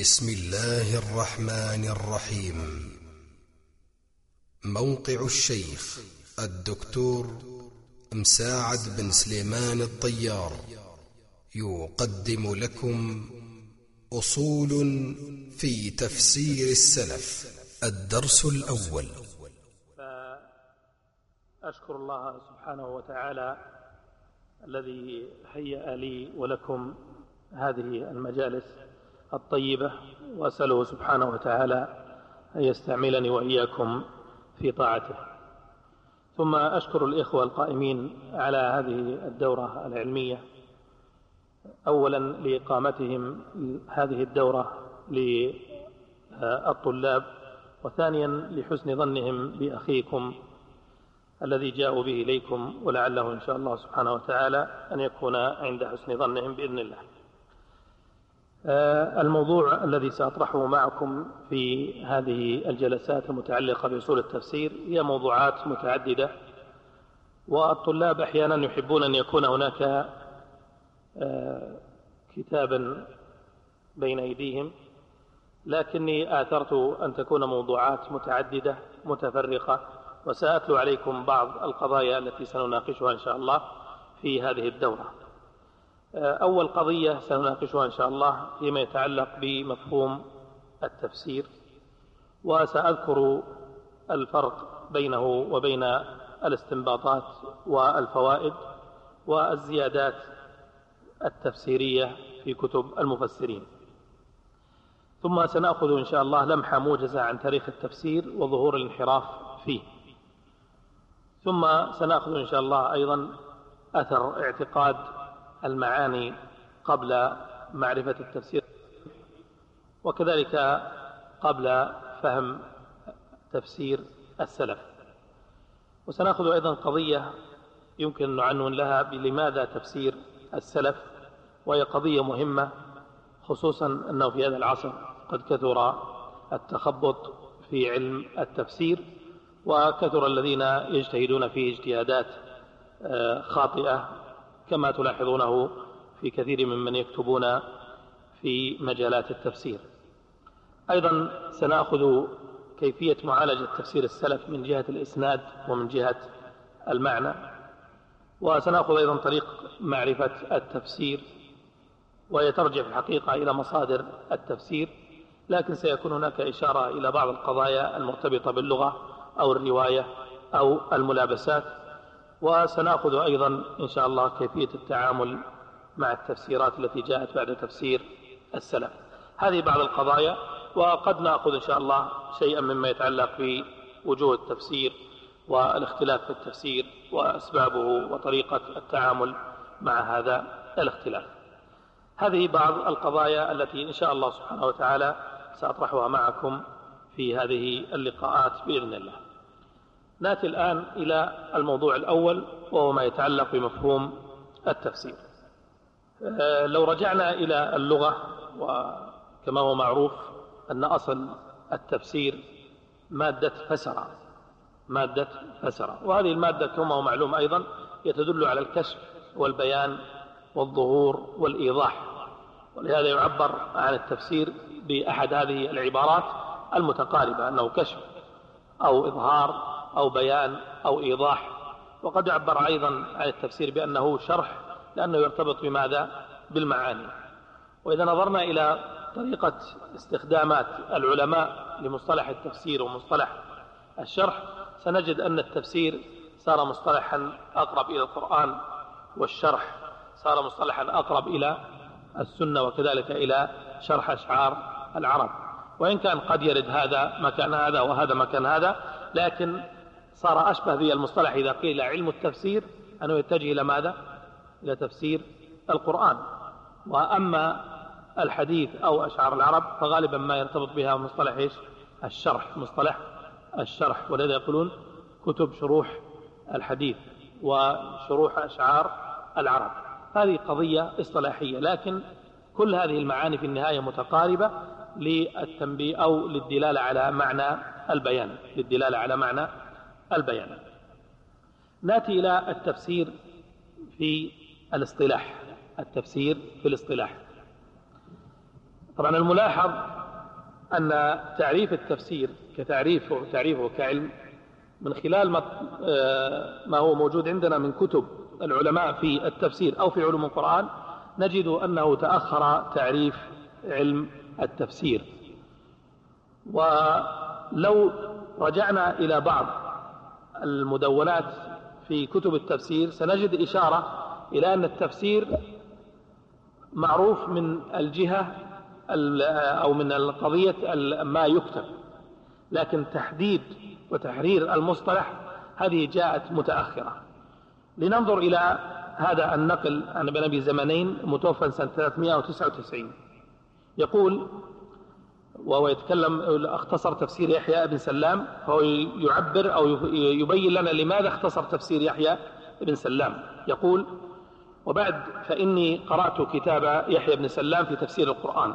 بسم الله الرحمن الرحيم. موقع الشيخ الدكتور مساعد بن سليمان الطيار. يقدم لكم أصول في تفسير السلف. الدرس الأول. أشكر الله سبحانه وتعالى الذي هيأ لي ولكم هذه المجالس. الطيبة وأسأله سبحانه وتعالى أن يستعملني وإياكم في طاعته. ثم أشكر الإخوة القائمين على هذه الدورة العلمية. أولا لإقامتهم هذه الدورة للطلاب وثانيا لحسن ظنهم بأخيكم الذي جاءوا به إليكم ولعله إن شاء الله سبحانه وتعالى أن يكون عند حسن ظنهم بإذن الله. الموضوع الذي سأطرحه معكم في هذه الجلسات المتعلقة بأصول التفسير هي موضوعات متعددة والطلاب أحيانا يحبون أن يكون هناك آه، كتابا بين أيديهم لكني آثرت أن تكون موضوعات متعددة متفرقة وسأتلو عليكم بعض القضايا التي سنناقشها إن شاء الله في هذه الدورة. أول قضية سنناقشها إن شاء الله فيما يتعلق بمفهوم التفسير وسأذكر الفرق بينه وبين الاستنباطات والفوائد والزيادات التفسيرية في كتب المفسرين. ثم سنأخذ إن شاء الله لمحة موجزة عن تاريخ التفسير وظهور الانحراف فيه. ثم سنأخذ إن شاء الله أيضا أثر اعتقاد المعاني قبل معرفة التفسير وكذلك قبل فهم تفسير السلف. وسنأخذ أيضا قضية يمكن أن نعنون لها بلماذا تفسير السلف وهي قضية مهمة خصوصا أنه في هذا العصر قد كثر التخبط في علم التفسير وكثر الذين يجتهدون فيه اجتهادات آه، خاطئة كما تلاحظونه في كثير ممن يكتبون في مجالات التفسير. أيضا سنأخذ كيفية معالجة تفسير السلف من جهة الإسناد ومن جهة المعنى وسنأخذ أيضا طريق معرفة التفسير وهي ترجع في الحقيقة إلى مصادر التفسير لكن سيكون هناك إشارة إلى بعض القضايا المرتبطة باللغة أو الرواية أو الملابسات. وسنأخذ أيضا إن شاء الله كيفية التعامل مع التفسيرات التي جاءت بعد تفسير السلف. هذه بعض القضايا وقد نأخذ إن شاء الله شيئا مما يتعلق بوجوه التفسير والاختلاف في التفسير وأسبابه وطريقة التعامل مع هذا الاختلاف. هذه بعض القضايا التي إن شاء الله سبحانه وتعالى سأطرحها معكم في هذه اللقاءات بإذن الله. ناتي الآن إلى الموضوع الأول وهو ما يتعلق بمفهوم التفسير. آه، لو رجعنا إلى اللغة وكما هو معروف أن أصل التفسير مادة فسر مادة فسر وهذه المادة كما هو معلوم أيضا يتدل على الكشف والبيان والظهور والإيضاح. ولهذا يعبر عن التفسير بأحد هذه العبارات المتقاربة أنه كشف أو إظهار أو بيان أو إيضاح. وقد يعبر أيضا عن التفسير بأنه شرح لأنه يرتبط بماذا؟ بالمعاني. وإذا نظرنا إلى طريقة استخدامات العلماء لمصطلح التفسير ومصطلح الشرح سنجد أن التفسير صار مصطلحا أقرب إلى القرآن والشرح صار مصطلحا أقرب إلى السنة وكذلك إلى شرح أشعار العرب. وإن كان قد يرد هذا مكان هذا وهذا مكان هذا لكن صار أشبه بالمصطلح إذا قيل علم التفسير أنه يتجه إلى ماذا؟ إلى تفسير القرآن. وأما الحديث أو أشعار العرب فغالبا ما يرتبط بها مصطلح إيش؟ الشرح. مصطلح الشرح. ولذا يقولون كتب شروح الحديث وشروح أشعار العرب. هذه قضية إصطلاحية لكن كل هذه المعاني في النهاية متقاربة للتنبيه أو للدلالة على معنى البيان للدلالة على معنى البيان. نأتي إلى التفسير في الاصطلاح التفسير في الاصطلاح. طبعا الملاحظ أن تعريف التفسير كتعريفه تعريفه كعلم من خلال آه، ما هو موجود عندنا من كتب العلماء في التفسير أو في علوم القرآن نجد أنه تأخر تعريف علم التفسير. ولو رجعنا إلى بعض المدونات في كتب التفسير سنجد إشارة إلى أن التفسير معروف من الجهة أو من القضية ما يكتب. لكن تحديد وتحرير المصطلح هذه جاءت متأخرة. لننظر إلى هذا النقل عن ابن أبي زمنين متوفى سنة 399 يقول وهو يتكلم اختصر تفسير يحيى بن سلام فهو يعبر أو يبين لنا لماذا اختصر تفسير يحيى بن سلام. يقول وبعد فإني قرأت كتاب يحيى بن سلام في تفسير القرآن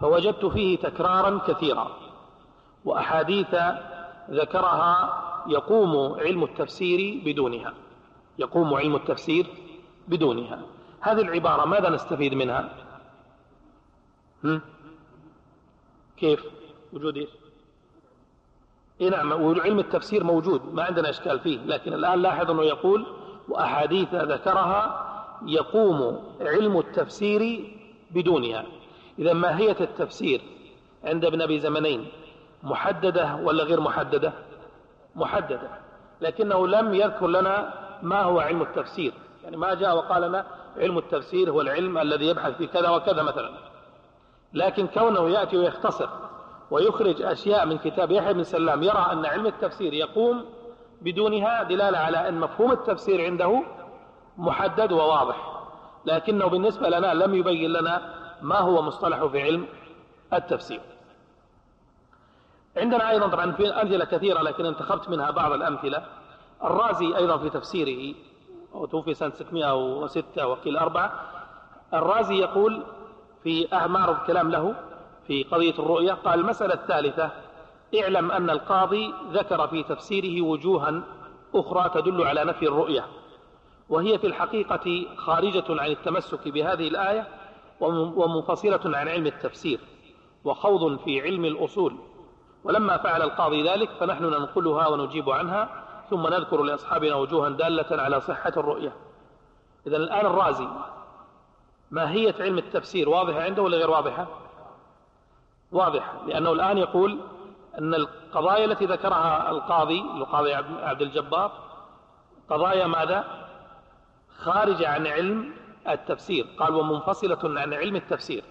فوجدت فيه تكرارا كثيرا وأحاديث ذكرها يقوم علم التفسير بدونها يقوم علم التفسير بدونها. هذه العبارة ماذا نستفيد منها؟ هم؟ كيف؟ وجود إيش؟ إيه نعم علم التفسير موجود ما عندنا إشكال فيه لكن الآن لاحظ أنه يقول وأحاديث ذكرها يقوم علم التفسير بدونها. إذا ماهية التفسير عند ابن أبي زمنين محددة ولا غير محددة؟ محددة لكنه لم يذكر لنا ما هو علم التفسير. يعني ما جاء وقال لنا علم التفسير هو العلم الذي يبحث في كذا وكذا مثلا. لكن كونه يأتي ويختصر ويخرج أشياء من كتاب يحيى بن سلام يرى أن علم التفسير يقوم بدونها دلالة على أن مفهوم التفسير عنده محدد وواضح لكنه بالنسبة لنا لم يبين لنا ما هو مصطلح في علم التفسير. عندنا أيضا طبعا في أمثلة كثيرة لكن انتخبت منها بعض الأمثلة. الرازي أيضا في تفسيره وتوفي سنة 606 وقيل أربعة. الرازي يقول في معرض كلام له في قضية الرؤية. قال المسألة الثالثة اعلم أن القاضي ذكر في تفسيره وجوها أخرى تدل على نفي الرؤية وهي في الحقيقة خارجة عن التمسك بهذه الآية ومنفصلة عن علم التفسير وخوض في علم الأصول. ولما فعل القاضي ذلك فنحن ننقلها ونجيب عنها ثم نذكر لأصحابنا وجوها دالة على صحة الرؤية. إذا الآن الرازي ماهية علم التفسير واضحة عنده ولا غير واضحة؟ واضحة لأنه الآن يقول أن القضايا التي ذكرها القاضي القاضي عبد الجبار قضايا ماذا؟ خارجة عن علم التفسير قال ومنفصلة عن علم التفسير.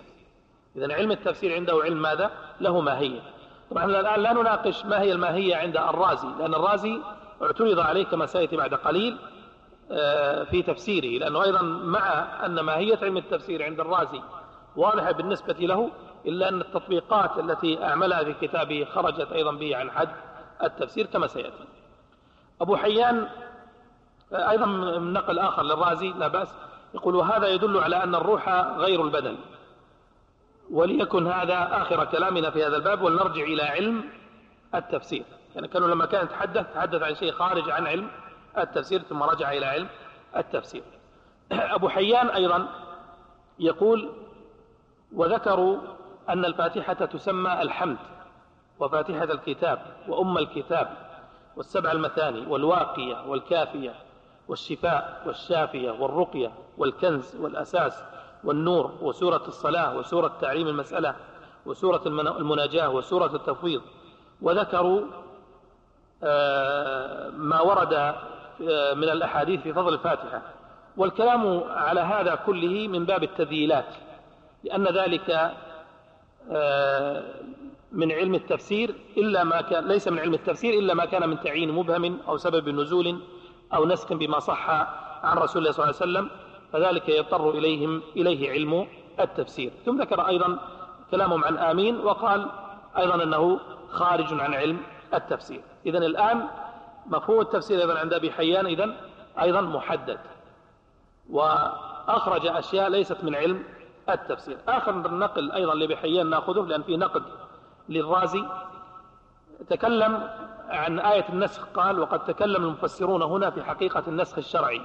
إذا علم التفسير عنده علم ماذا؟ له ماهية. طبعا الآن لا نناقش ما هي الماهية عند الرازي لأن الرازي اعترض عليه كما سيأتي بعد قليل. في تفسيره لأنه أيضا مع أن ماهية علم التفسير عند الرازي واضحة بالنسبة له إلا أن التطبيقات التي أعملها في كتابه خرجت أيضا به عن حد التفسير كما سيأتي. أبو حيان آه، أيضا من نقل آخر للرازي لا بأس يقول وهذا يدل على أن الروح غير البدن. وليكن هذا آخر كلامنا في هذا الباب ولنرجع إلى علم التفسير. يعني كانوا لما كان يتحدث تحدث عن شيء خارج عن علم التفسير ثم رجع إلى علم التفسير. أبو حيان أيضا يقول وذكروا أن الفاتحة تسمى الحمد وفاتحة الكتاب وأم الكتاب والسبع المثاني والواقية والكافية والشفاء والشافية والرقية والكنز والأساس والنور وسورة الصلاة وسورة تعليم المسألة وسورة المناجاة وسورة التفويض. وذكروا آه، ما ورد من الأحاديث في فضل الفاتحة. والكلام على هذا كله من باب التذييلات لأن ذلك آه، من علم التفسير إلا ما كان ليس من علم التفسير إلا ما كان من تعيين مبهم أو سبب نزول أو نسخ بما صح عن رسول الله صلى الله عليه وسلم فذلك يضطر إليهم إليه علم التفسير. ثم ذكر أيضا كلامهم عن آمين وقال أيضا أنه خارج عن علم التفسير. إذن الآن مفهوم التفسير أيضا عند أبي حيان إذن أيضا محدد. وأخرج أشياء ليست من علم التفسير. آخر النقل أيضا لأبي حيان نأخذه لأن في نقد للرازي. تكلم عن آية النسخ قال وقد تكلم المفسرون هنا في حقيقة النسخ الشرعي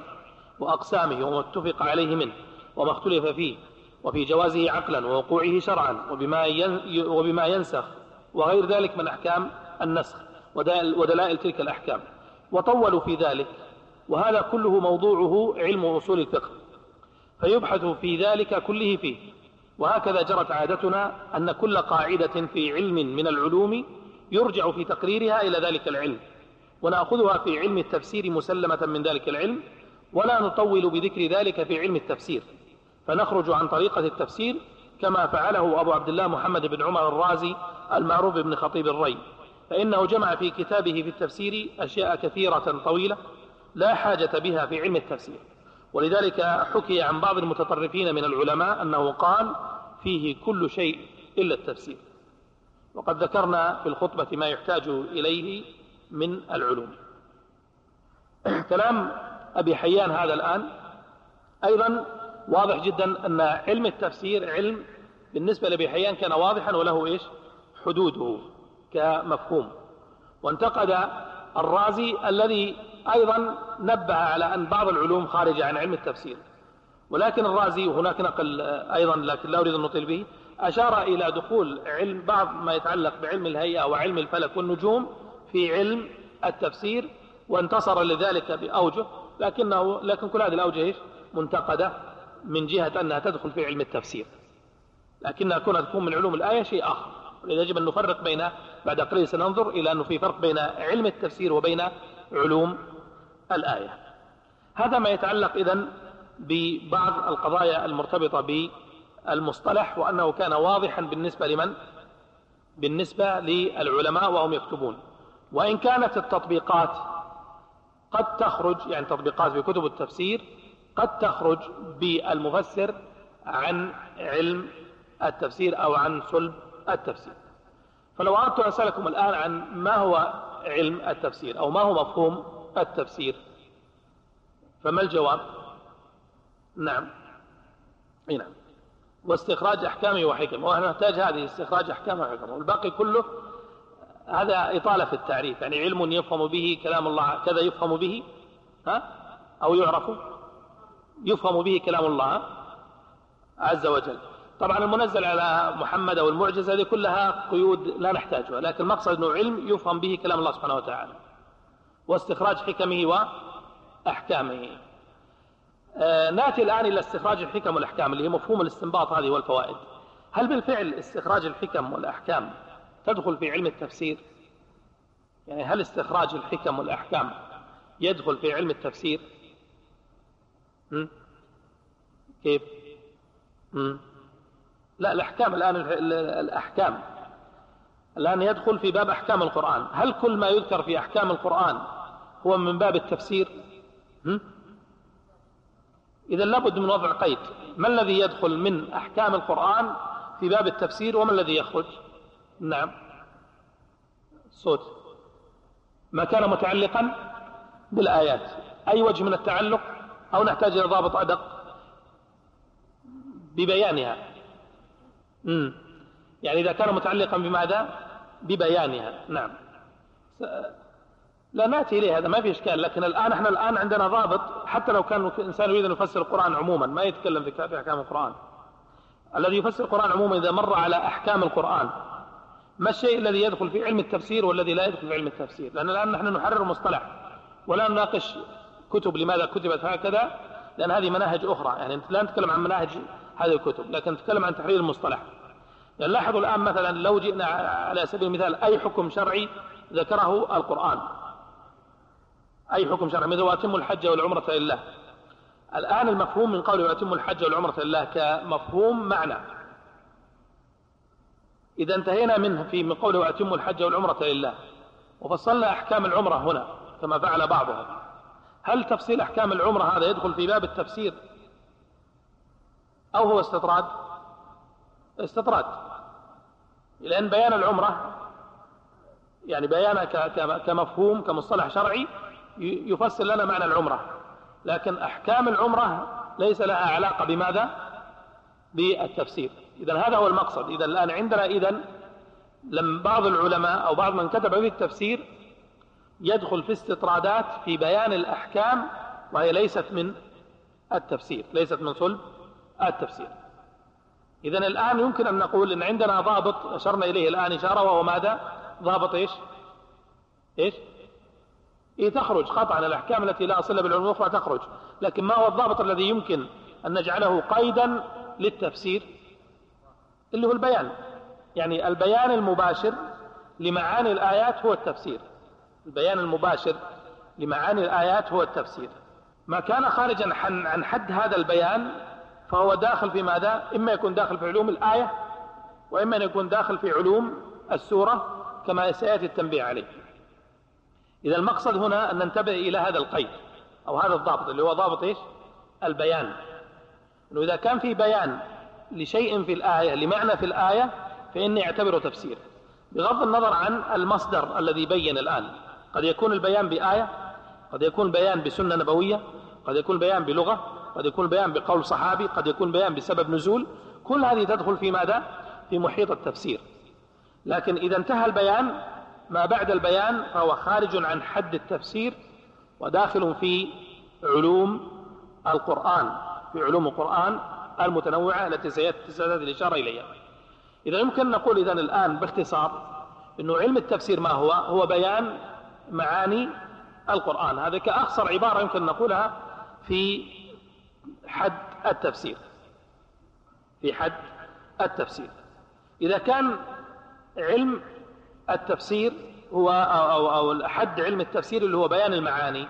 وأقسامه وما اتفق عليه منه وما اختلف فيه وفي جوازه عقلا ووقوعه شرعا وبما وبما ينسخ وغير ذلك من أحكام النسخ ودلائل تلك الأحكام. وطولوا في ذلك وهذا كله موضوعه علم أصول الفقه. فيبحث في ذلك كله فيه. وهكذا جرت عادتنا أن كل قاعدة في علم من العلوم يرجع في تقريرها إلى ذلك العلم. ونأخذها في علم التفسير مسلمة من ذلك العلم ولا نطول بذكر ذلك في علم التفسير. فنخرج عن طريقة التفسير كما فعله أبو عبد الله محمد بن عمر الرازي المعروف بن خطيب الري. فإنه جمع في كتابه في التفسير أشياء كثيرة طويلة لا حاجة بها في علم التفسير. ولذلك حكي عن بعض المتطرفين من العلماء أنه قال فيه كل شيء إلا التفسير. وقد ذكرنا في الخطبة ما يحتاج إليه من العلوم. كلام أبي حيان هذا الآن أيضا واضح جدا أن علم التفسير علم بالنسبة لأبي حيان كان واضحا وله إيش؟ حدوده. كمفهوم. وانتقد الرازي الذي أيضا نبه على أن بعض العلوم خارجة عن علم التفسير. ولكن الرازي وهناك نقل أيضا لكن لا أريد أن نطيل به أشار إلى دخول علم بعض ما يتعلق بعلم الهيئة وعلم الفلك والنجوم في علم التفسير وانتصر لذلك بأوجه لكنه لكن كل هذه الأوجه منتقدة من جهة أنها تدخل في علم التفسير. لكنها كونها تكون من علوم الآية شيء آخر. يجب أن نفرق بين بعد قليل سننظر إلى أنه في فرق بين علم التفسير وبين علوم الآية. هذا ما يتعلق إذن ببعض القضايا المرتبطة بالمصطلح وأنه كان واضحا بالنسبة لمن؟ بالنسبة للعلماء وهم يكتبون. وإن كانت التطبيقات قد تخرج يعني تطبيقات في كتب التفسير قد تخرج بالمفسر عن علم التفسير أو عن صلب التفسير. فلو أردت أن أسألكم الآن عن ما هو علم التفسير أو ما هو مفهوم التفسير فما الجواب؟ نعم. إي نعم. واستخراج أحكامه وحكمه ونحن نحتاج هذه استخراج أحكامه وحكمه والباقي كله هذا إطالة في التعريف. يعني علم يفهم به كلام الله. كذا يفهم به ها؟ أو يعرف؟ يفهم به كلام الله. عز وجل. طبعا المنزل على محمد أو المعجزة هذه كلها قيود لا نحتاجها لكن المقصد أنه علم يفهم به كلام الله سبحانه وتعالى واستخراج حكمه وأحكامه. آه نأتي الآن إلى استخراج الحكم والأحكام اللي هي مفهوم الاستنباط هذه والفوائد. هل بالفعل استخراج الحكم والأحكام تدخل في علم التفسير؟ يعني هل استخراج الحكم والأحكام يدخل في علم التفسير؟ م? كيف؟ م? لا الأحكام الآن الأحكام. الآن يدخل في باب أحكام القرآن. هل كل ما يذكر في أحكام القرآن هو من باب التفسير؟ إذا لابد من وضع قيد. ما الذي يدخل من أحكام القرآن في باب التفسير وما الذي يخرج؟ نعم. صوت. ما كان متعلقا بالآيات. أي وجه من التعلق؟ أو نحتاج إلى ضابط أدق؟ ببيانها. مم. يعني إذا كان متعلقا بماذا؟ ببيانها. نعم. لا ناتي إليه هذا ما في إشكال. لكن الآن إحنا الآن عندنا ضابط حتى لو كان الانسان يريد أن يفسر القرآن عموما ما يتكلم في أحكام القرآن. الذي يفسر القرآن عموما إذا مر على أحكام القرآن ما الشيء الذي يدخل في علم التفسير والذي لا يدخل في علم التفسير؟ لأن الآن نحن نحرر مصطلح ولا نناقش كتب لماذا كتبت هكذا؟ لأن هذه مناهج أخرى. يعني لا نتكلم عن مناهج هذه الكتب لكن نتكلم عن تحرير المصطلح. يعني لاحظوا الآن مثلا لو جئنا على سبيل المثال أي حكم شرعي ذكره القرآن. أي حكم شرعي مثل وأتم الحج والعمرة لله. الآن المفهوم من قوله وأتم الحج والعمرة لله كمفهوم معنى. إذا انتهينا منه في من قوله وأتم الحج والعمرة لله. وفصلنا أحكام العمرة هنا كما فعل بعضهم. هل تفصيل أحكام العمرة هذا يدخل في باب التفسير؟ أو هو استطراد؟ استطراد. لأن بيان العمرة يعني بيانها كمفهوم كمصطلح شرعي يفسر لنا معنى العمرة. لكن أحكام العمرة ليس لها علاقة بماذا؟ بالتفسير. إذا هذا هو المقصد. إذا الآن عندنا إذا لم بعض العلماء أو بعض من كتب في التفسير يدخل في استطرادات في بيان الأحكام وهي ليست من التفسير ليست من صلب التفسير. إذا الآن يمكن أن نقول أن عندنا ضابط أشرنا إليه الآن إشارة وهو ماذا؟ ضابط إيش؟ إيش؟ إيه تخرج. قطعا الأحكام التي لا أصل بالعلوم الأخرى تخرج. لكن ما هو الضابط الذي يمكن أن نجعله قيدا للتفسير؟ اللي هو البيان. يعني البيان المباشر لمعاني الآيات هو التفسير. البيان المباشر لمعاني الآيات هو التفسير. ما كان خارجا عن حد هذا البيان فهو داخل في ماذا؟ إما يكون داخل في علوم الآية وإما أن يكون داخل في علوم السورة كما سيأتي التنبيه عليه. إذا المقصد هنا أن ننتبه إلى هذا القيد أو هذا الضابط اللي هو ضابط إيش؟ البيان. أنه إذا كان في بيان لشيء في الآية لمعنى في الآية فإني أعتبره تفسير. بغض النظر عن المصدر الذي بين الآن. قد يكون البيان بآية قد يكون البيان بسنة نبوية قد يكون البيان بلغة قد يكون البيان بقول صحابي قد يكون البيان بسبب نزول. كل هذه تدخل في ماذا؟ في محيط التفسير. لكن إذا انتهى البيان ما بعد البيان فهو خارج عن حد التفسير وداخل في علوم القرآن في علوم القرآن المتنوعة التي سيأتي الإشارة إليها. إذا يمكن نقول إذا الآن باختصار أنه علم التفسير ما هو؟ هو بيان معاني القرآن. هذا كأخصر عبارة يمكن نقولها في حد التفسير. في حد التفسير. إذا كان علم التفسير هو أو, أو, أو حد علم التفسير اللي هو بيان المعاني.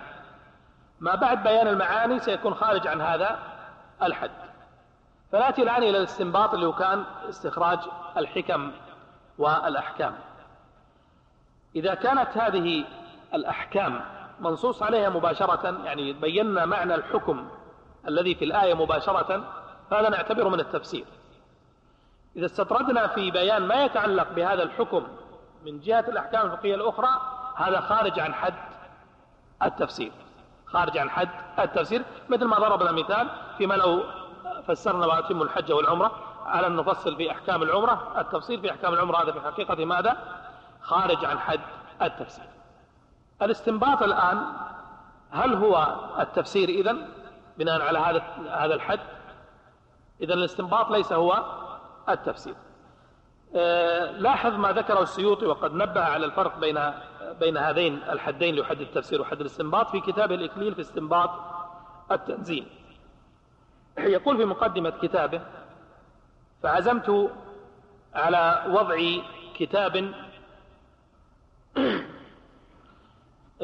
ما بعد بيان المعاني سيكون خارج عن هذا الحد. فنأتي الآن إلى الاستنباط اللي هو كان استخراج الحكم والأحكام. إذا كانت هذه الأحكام منصوص عليها مباشرة يعني بينا معنى الحكم الذي في الآية مباشرة فهذا نعتبره من التفسير. إذا استطردنا في بيان ما يتعلق بهذا الحكم من جهة الأحكام الفقهية الأخرى هذا خارج عن حد التفسير. خارج عن حد التفسير مثل ما ضربنا مثال فيما لو فسرنا وأتم الحج والعمرة على أن نفصل في أحكام العمرة التفصيل في أحكام العمرة هذا في حقيقة ماذا؟ خارج عن حد التفسير. الاستنباط الآن هل هو التفسير إذن؟ بناء على هذا هذا الحد. إذا الاستنباط ليس هو التفسير. آه، لاحظ ما ذكره السيوطي وقد نبه على الفرق بين بين هذين الحدين لحد التفسير وحد الاستنباط في كتابه الإكليل في استنباط التنزيل. يقول في مقدمة كتابه فعزمت على وضع كتاب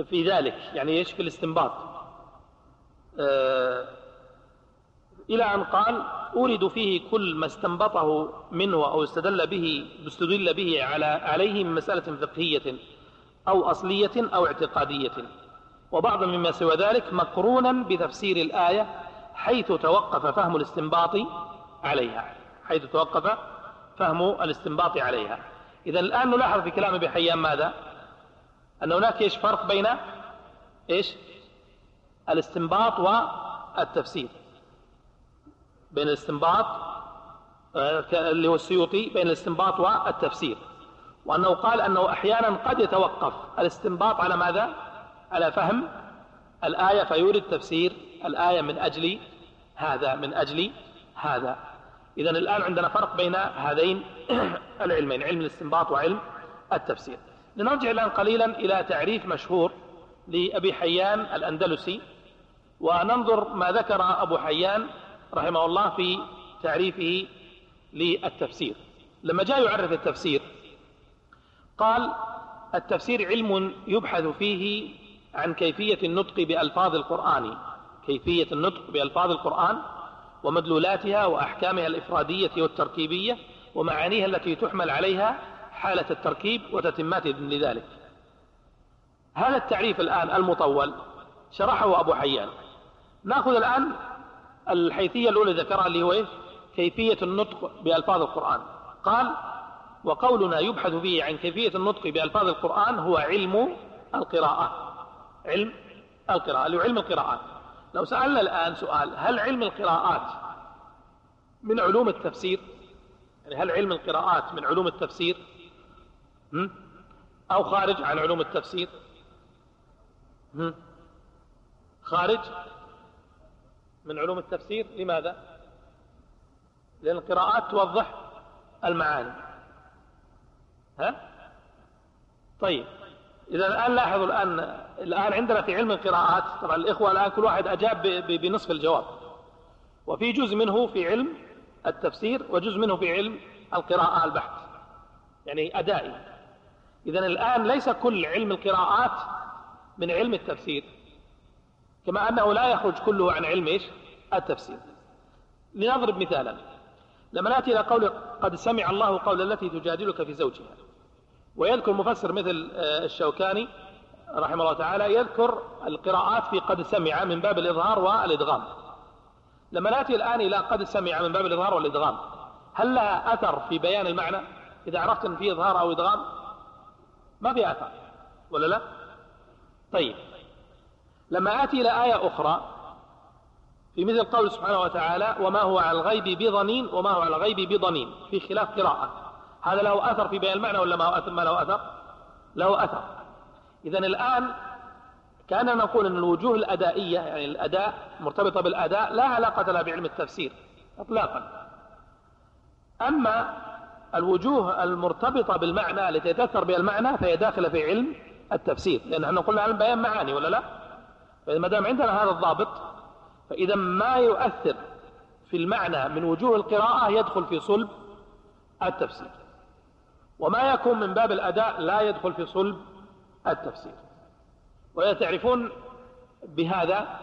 في ذلك. يعني إيش في الاستنباط؟ إلى أن قال أورد فيه كل ما استنبطه منه أو استدل به استدل به على عليه من مسألة فقهية أو أصلية أو اعتقادية. وبعض مما سوى ذلك مقرونا بتفسير الآية حيث توقف فهم الاستنباط عليها حيث توقف فهم الاستنباط عليها. إذا الآن نلاحظ في كلام ابي حيان ماذا؟ أن هناك إيش؟ فرق بين إيش؟ الاستنباط والتفسير بين الاستنباط آه، اللي هو السيوطي بين الاستنباط والتفسير. وأنه قال أنه أحيانا قد يتوقف الاستنباط على ماذا؟ على فهم الآية فيورد تفسير الآية من أجل هذا من أجل هذا. إذا الآن عندنا فرق بين هذين العلمين علم الاستنباط وعلم التفسير. لنرجع الآن قليلا إلى تعريف مشهور لأبي حيان الأندلسي وننظر ما ذكر أبو حيان رحمه الله في تعريفه للتفسير. لما جاء يعرف التفسير قال التفسير علم يبحث فيه عن كيفية النطق بألفاظ القرآن. كيفية النطق بألفاظ القرآن ومدلولاتها وأحكامها الإفرادية والتركيبية ومعانيها التي تحمل عليها حالة التركيب وتتمات لذلك. هذا التعريف الآن المطول شرحه أبو حيان. نأخذ الآن الحيثية الأولى ذكرها اللي هو إيه؟ كيفية النطق بألفاظ القرآن. قال وقولنا يبحث فيه عن كيفية النطق بألفاظ القرآن هو علم القراءة. علم القراءة اللي هو علم القراءات. لو سألنا الآن سؤال هل علم القراءات من علوم التفسير؟ يعني هل علم القراءات من علوم التفسير؟ أو خارج عن علوم التفسير؟ خارج من علوم التفسير لماذا؟ لأن القراءات توضح المعاني. ها؟ طيب إذا الآن لاحظوا الآن الآن عندنا في علم القراءات طبعا الإخوة الآن كل واحد أجاب بنصف الجواب. وفي جزء منه في علم التفسير وجزء منه في علم القراءة البحث يعني أدائي. إذا الآن ليس كل علم القراءات من علم التفسير كما أنه لا يخرج كله عن علم إيش؟ التفسير. لنضرب مثالا. لما نأتي إلى قول قد سمع الله قول التي تجادلك في زوجها. ويذكر مفسر مثل آه، الشوكاني رحمه الله تعالى يذكر القراءات في قد سمع من باب الإظهار والإدغام. لما نأتي الآن إلى قد سمع من باب الإظهار والإدغام هل لها أثر في بيان المعنى؟ إذا عرفت أن في إظهار أو إدغام ما في أثر ولا لا؟ طيب. لما آتي إلى آية أخرى في مثل قول سبحانه وتعالى وما هو على الغيب بضنين وما هو على الغيب بضنين في خلاف قراءة. هذا له أثر في بيان المعنى ولا ما, أثر ما له أثر؟ له أثر. إذا الآن كان نقول أن الوجوه الأدائية يعني الأداء مرتبطة بالأداء لا علاقة لها بعلم التفسير إطلاقا. أما الوجوه المرتبطة بالمعنى التي يتأثر بها المعنى فهي داخلة في علم التفسير. لأن إحنا قلنا علم بيان معاني ولا لا؟ فإذا ما دام عندنا هذا الضابط فإذا ما يؤثر في المعنى من وجوه القراءة يدخل في صلب التفسير. وما يكون من باب الأداء لا يدخل في صلب التفسير. ويتعرفون بهذا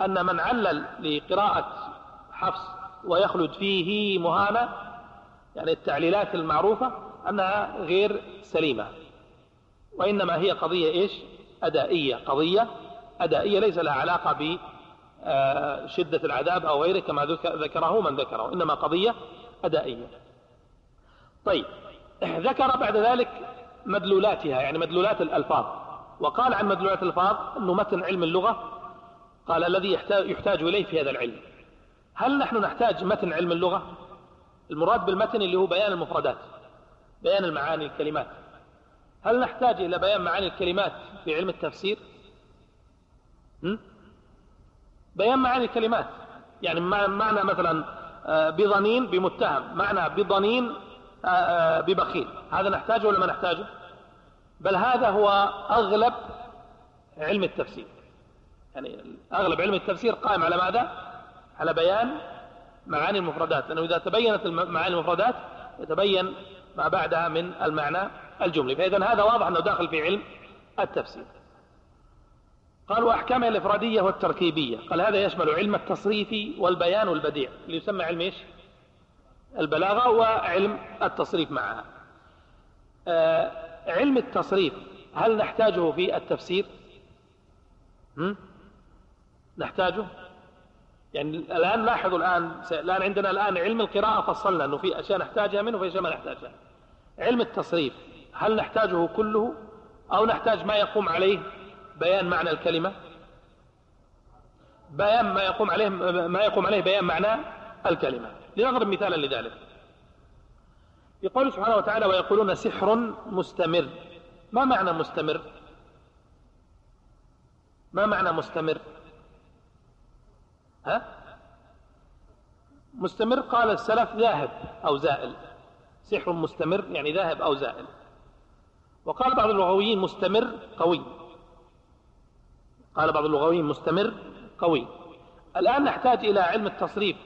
أن من علل لقراءة حفص ويخلد فيه مهانة يعني التعليلات المعروفة أنها غير سليمة. وإنما هي قضية إيش؟ أدائية. قضية أدائية ليس لها علاقة بشدة العذاب أو غيره كما ذكره من ذكره إنما قضية أدائية. طيب ذكر بعد ذلك مدلولاتها يعني مدلولات الألفاظ. وقال عن مدلولات الألفاظ أنه متن علم اللغة. قال الذي يحتاج إليه في هذا العلم. هل نحن نحتاج متن علم اللغة؟ المراد بالمتن اللي هو بيان المفردات بيان المعاني الكلمات. هل نحتاج إلى بيان معاني الكلمات في علم التفسير؟ بيان معاني الكلمات. يعني معنى مثلا آه، بضنين بمتهم معنى بضنين آه، آه، ببخيل. هذا نحتاجه ولا ما نحتاجه؟ بل هذا هو أغلب علم التفسير. يعني أغلب علم التفسير قائم على ماذا؟ على بيان معاني المفردات. لأنه إذا تبينت معاني المفردات يتبين ما بعدها من المعنى الجملي. فإذا هذا واضح أنه داخل في علم التفسير. قال وأحكامها الإفرادية والتركيبية. قال هذا يشمل علم التصريف والبيان والبديع اللي يسمى علم إيش؟ البلاغة وعلم التصريف معها. آه علم التصريف هل نحتاجه في التفسير؟ هم؟ نحتاجه؟ يعني الآن لاحظوا الآن الآن عندنا الآن علم القراءة فصلنا أنه في أشياء نحتاجها منه وفي أشياء ما نحتاجها. علم التصريف هل نحتاجه كله أو نحتاج ما يقوم عليه؟ بيان معنى الكلمة. بيان ما يقوم عليه ما يقوم عليه بيان معنى الكلمة. لنضرب مثالا لذلك. يقول سبحانه وتعالى ويقولون سحر مستمر. ما معنى مستمر؟ ما معنى مستمر؟ ها؟ مستمر قال السلف ذاهب أو زائل. سحر مستمر يعني ذاهب أو زائل. وقال بعض اللغويين مستمر قوي. قال بعض اللغويين مستمر قوي. الآن نحتاج إلى علم التصريف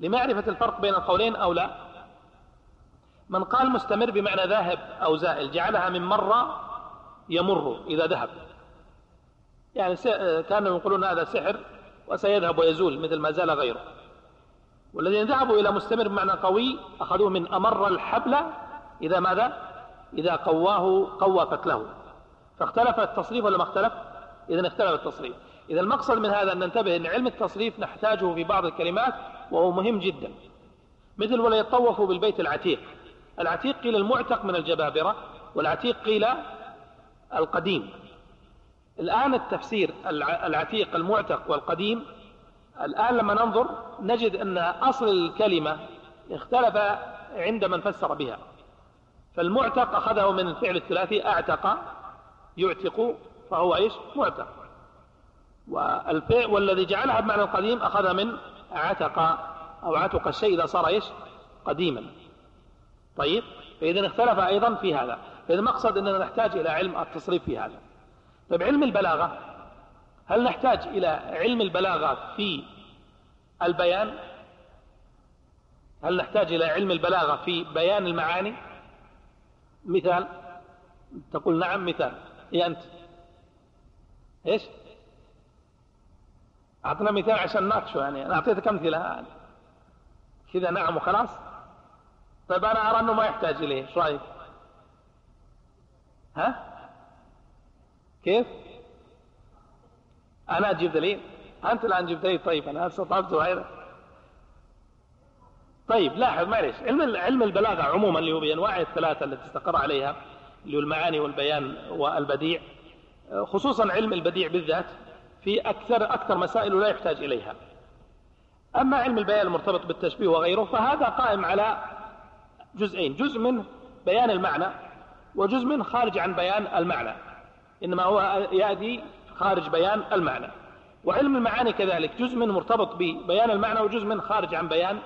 لمعرفة الفرق بين القولين أو لا. من قال مستمر بمعنى ذاهب أو زائل جعلها من مرة يمر إذا ذهب. يعني كانوا يقولون هذا سحر وسيذهب ويزول مثل ما زال غيره. والذين ذهبوا إلى مستمر بمعنى قوي أخذوه من أمر الحبل إذا ماذا؟ إذا قواه قوى فتله فاختلف التصريف ولا ما اختلف؟ إذا اختلف التصريف. إذا المقصد من هذا أن ننتبه أن علم التصريف نحتاجه في بعض الكلمات وهو مهم جدا. مثل ولا يطوفوا بالبيت العتيق. العتيق قيل المعتق من الجبابرة والعتيق قيل القديم. الآن التفسير العتيق المعتق والقديم الآن لما ننظر نجد أن أصل الكلمة اختلف عند من فسر بها. فالمعتق أخذه من الفعل الثلاثي أعتق يعتق فهو إيش؟ معتق. والفعل والذي جعلها بمعنى القديم أخذ من عتق أو عتق الشيء إذا صار إيش؟ قديما. طيب؟ فإذا اختلف أيضا في هذا. فإذا المقصد أننا نحتاج إلى علم التصريف في هذا. طيب علم البلاغة هل نحتاج إلى علم البلاغة في البيان؟ هل نحتاج إلى علم البلاغة في بيان المعاني؟ مثال؟ تقول نعم مثال. هي أنت؟ إيش؟ أعطنا مثال عشان نناقشه يعني أنا أعطيتك أمثلة. كذا نعم وخلاص؟ طيب أنا أرى أنه ما يحتاج إليه إيش رأيك؟ ها؟ كيف؟ أنا أجيب دليل أنت الآن جبت دليل طيب أنا استطعت غيره طيب لاحظ معلش علم علم البلاغة عموما اللي هو بأنواعه الثلاثة التي استقر عليها اللي هو المعاني والبيان والبديع. خصوصا علم البديع بالذات في أكثر أكثر مسائل لا يحتاج إليها. أما علم البيان المرتبط بالتشبيه وغيره فهذا قائم على جزئين جزء من بيان المعنى وجزء من خارج عن بيان المعنى. إنما هو يأتي خارج بيان المعنى. وعلم المعاني كذلك جزء من مرتبط ببيان المعنى وجزء من خارج عن بيان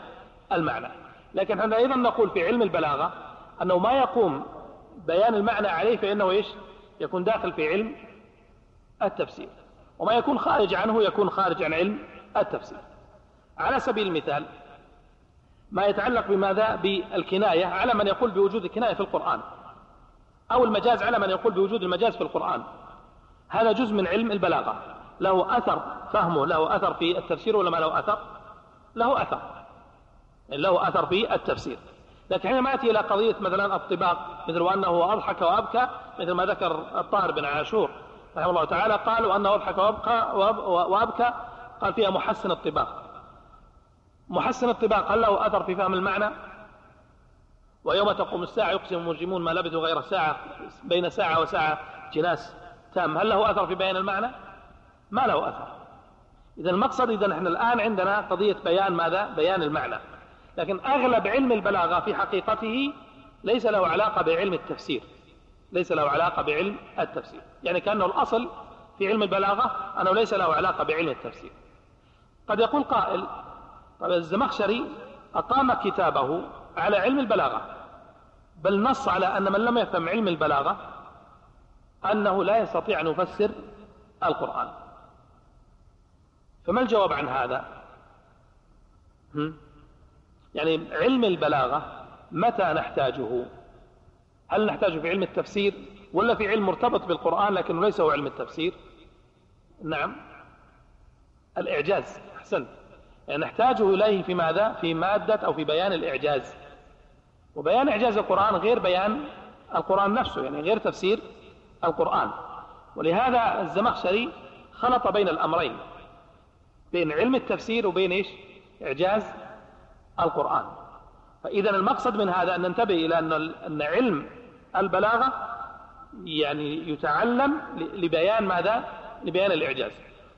المعنى. لكن إحنا أيضا نقول في علم البلاغة أنه ما يقوم بيان المعنى عليه فإنه إيش؟ يكون داخل في علم التفسير. وما يكون خارج عنه يكون خارج عن علم التفسير. على سبيل المثال ما يتعلق بماذا؟ بالكناية على من يقول بوجود الكناية في القرآن. أو المجاز على من يقول بوجود المجاز في القرآن. هذا جزء من علم البلاغة. له أثر فهمه له أثر في التفسير ولا ما له أثر؟ له أثر. له أثر في التفسير. لكن حينما يأتي إلى قضية مثلا الطباق مثل وأنه أضحك وأبكى مثل ما ذكر الطاهر بن عاشور رحمه الله تعالى قالوا أنه أضحك وأبكى, وأبكى قال فيها محسن الطباق. محسن الطباق هل له أثر في فهم المعنى؟ ويوم تقوم الساعة يقسم المجرمون ما لبثوا غير ساعة بين ساعة وساعة جناس تام. هل له أثر في بيان المعنى؟ ما له أثر. إذا المقصد إذا نحن الآن عندنا قضية بيان ماذا؟ بيان المعنى. لكن أغلب علم البلاغة في حقيقته ليس له علاقة بعلم التفسير. ليس له علاقة بعلم التفسير. يعني كأنه الأصل في علم البلاغة أنه ليس له علاقة بعلم التفسير. قد يقول قائل طيب الزمخشري أقام كتابه على علم البلاغة بل نص على أن من لم يفهم علم البلاغة أنه لا يستطيع أن يفسر القرآن. فما الجواب عن هذا؟ يعني علم البلاغة متى نحتاجه؟ هل نحتاجه في علم التفسير ولا في علم مرتبط بالقرآن لكنه ليس هو علم التفسير؟ نعم. الإعجاز أحسنت. يعني نحتاجه إليه في ماذا؟ في مادة أو في بيان الإعجاز. وبيان إعجاز القرآن غير بيان القرآن نفسه يعني غير تفسير القرآن. ولهذا الزمخشري خلط بين الأمرين بين علم التفسير وبين إيش؟ إعجاز القرآن. فإذا المقصد من هذا أن ننتبه إلى أن علم البلاغة يعني يتعلم لبيان ماذا؟ لبيان الإعجاز.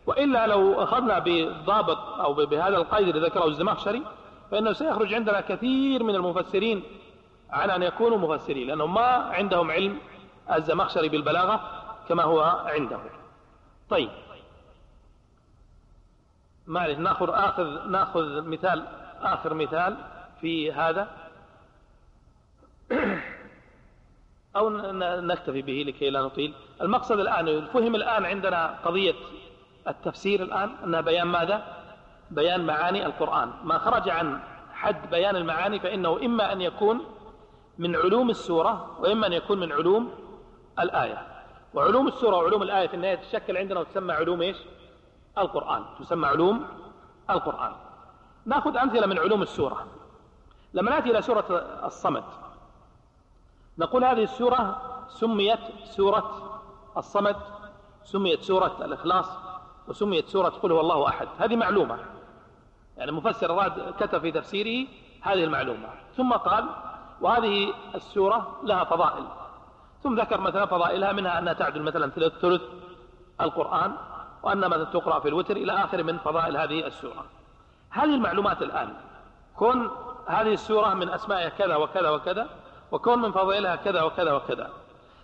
وإلا لو أخذنا بالضابط أو بهذا القيد الذي ذكره الزمخشري فإنه سيخرج عندنا كثير من المفسرين عن أن يكونوا مفسرين لأنهم ما عندهم علم الزمخشري بالبلاغة كما هو عنده. طيب. معلش ناخذ آخذ نأخذ مثال آخر مثال في هذا. أو نكتفي به لكي لا نطيل. المقصد الآن فهم الآن عندنا قضية التفسير الآن أنها بيان ماذا؟ بيان معاني القرآن. ما خرج عن حد بيان المعاني فإنه إما أن يكون من علوم السورة وإما أن يكون من علوم الآية. وعلوم السورة وعلوم الآية في النهاية تشكل عندنا وتسمى علوم إيش؟ القرآن. تسمى علوم القرآن. نأخذ أمثلة من علوم السورة. لما نأتي إلى سورة الصمد نقول هذه السورة سميت سورة الصمد سميت سورة الإخلاص وسميت سورة قل هو الله أحد. هذه معلومة. يعني مفسر أراد كتب في تفسيره هذه المعلومة. ثم قال وهذه السورة لها فضائل. ثم ذكر مثلا فضائلها منها أنها تعدل مثلا ثلث القرآن وأنها مثلا تقرأ في الوتر إلى آخر من فضائل هذه السورة. هذه المعلومات الآن. كن هذه السورة من أسمائها كذا وكذا وكذا وكون من فضائلها كذا وكذا وكذا.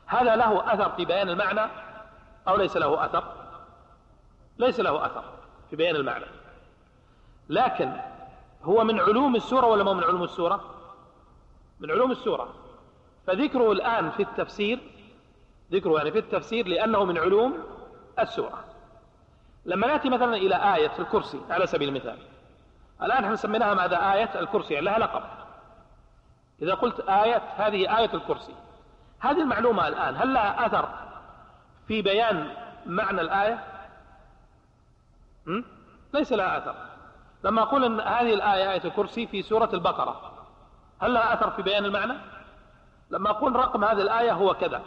هذا له أثر في بيان المعنى أو ليس له أثر؟ ليس له أثر في بيان المعنى. لكن هو من علوم السورة ولا ما من علوم السورة؟ من علوم السورة. فذكره الآن في التفسير ذكره يعني في التفسير لأنه من علوم السورة. لما نأتي مثلا إلى آية الكرسي على سبيل المثال. الآن إحنا سميناها ماذا؟ آية الكرسي يعني لها لقب. إذا قلت آية هذه آية الكرسي. هذه المعلومة الآن هل لها أثر في بيان معنى الآية? ليس لها أثر. لما أقول أن هذه الآية آية الكرسي في سورة البقرة هل لها أثر في بيان المعنى؟ لما أقول رقم هذه الآية هو كذا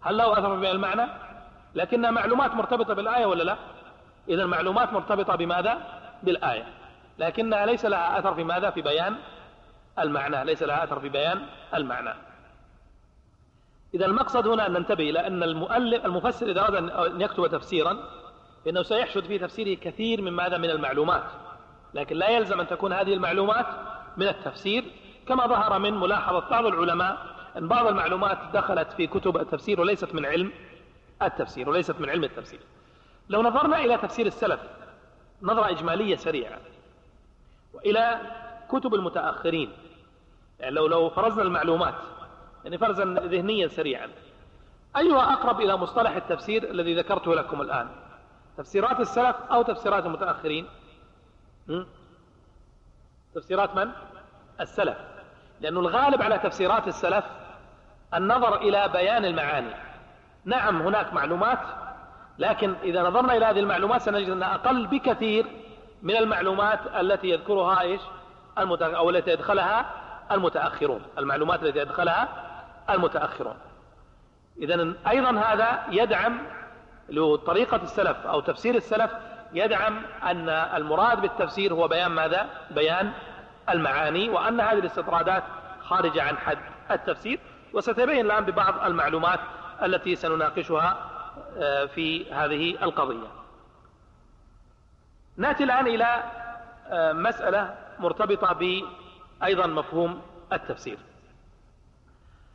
هل له أثر في بيان المعنى؟ لكنها معلومات مرتبطة بالآية ولا لا؟ إذا المعلومات مرتبطة بماذا؟ بالآية. لكنها ليس لها أثر في ماذا؟ في بيان المعنى ليس لها أثر في بيان المعنى. إذا المقصد هنا أن ننتبه إلى أن المؤلف المفسر إذا أراد أن يكتب تفسيرا فإنه سيحشد في تفسيره كثير من ماذا من المعلومات. لكن لا يلزم أن تكون هذه المعلومات من التفسير كما ظهر من ملاحظة بعض العلماء أن بعض المعلومات دخلت في كتب التفسير وليست من علم التفسير وليست من علم التفسير. لو نظرنا إلى تفسير السلف نظرة إجمالية سريعة وإلى كتب المتأخرين يعني لو لو فرزنا المعلومات يعني فرزا ذهنيا سريعا. أيها أقرب إلى مصطلح التفسير الذي ذكرته لكم الآن؟ تفسيرات السلف أو تفسيرات المتأخرين؟ تفسيرات من؟ السلف. لأنه الغالب على تفسيرات السلف النظر إلى بيان المعاني. نعم هناك معلومات لكن إذا نظرنا إلى هذه المعلومات سنجد أنها أقل بكثير من المعلومات التي يذكرها إيش؟ أو التي يدخلها المتأخرون. المعلومات التي يدخلها المتأخرون. إذا أيضا هذا يدعم طريقة السلف أو تفسير السلف يدعم أن المراد بالتفسير هو بيان ماذا؟ بيان المعاني وأن هذه الاستطرادات خارجة عن حد التفسير. وستبين الآن ببعض المعلومات التي سنناقشها آه، في هذه القضية. نأتي الآن إلى آه، مسألة مرتبطة بأيضا مفهوم التفسير.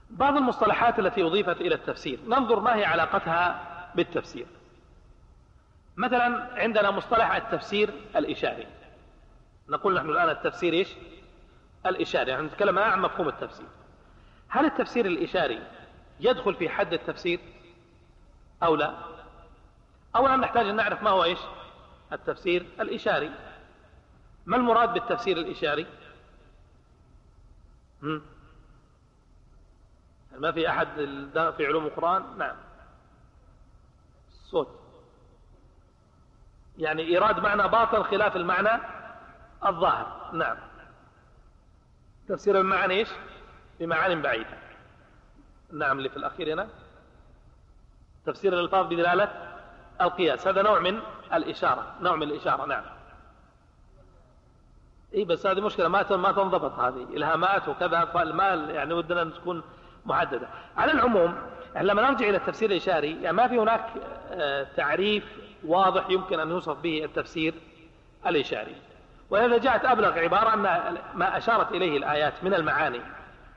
بعض المصطلحات التي أضيفت إلى التفسير ننظر ما هي علاقتها بالتفسير. مثلا عندنا مصطلح التفسير الإشاري. نقول نحن الآن التفسير إيش؟ الإشاري. يعني نتكلم عن مفهوم التفسير. هل التفسير الإشاري يدخل في حد التفسير أو لا؟ أولا نحتاج أن نعرف ما هو إيش؟ التفسير الإشاري. ما المراد بالتفسير الإشاري؟ هم؟ ما في أحد في علوم القرآن؟ نعم. الصوت يعني إيراد معنى باطن خلاف المعنى الظاهر. نعم. تفسير المعنى إيش؟ بمعان بعيدة. نعم اللي في الأخير هنا. تفسير الألفاظ بدلالة القياس. هذا نوع من الإشارة. نوع من الإشارة نعم. اي بس هذه مشكلة ما ما تنضبط هذه. إلهامات وكذا فالمال يعني ودنا أن تكون محددة. على العموم يعني لما نرجع إلى التفسير الإشاري يعني ما في هناك آه، تعريف واضح يمكن أن يوصف به التفسير الإشاري. ولهذا جاءت أبلغ عبارة أن ما أشارت إليه الآيات من المعاني.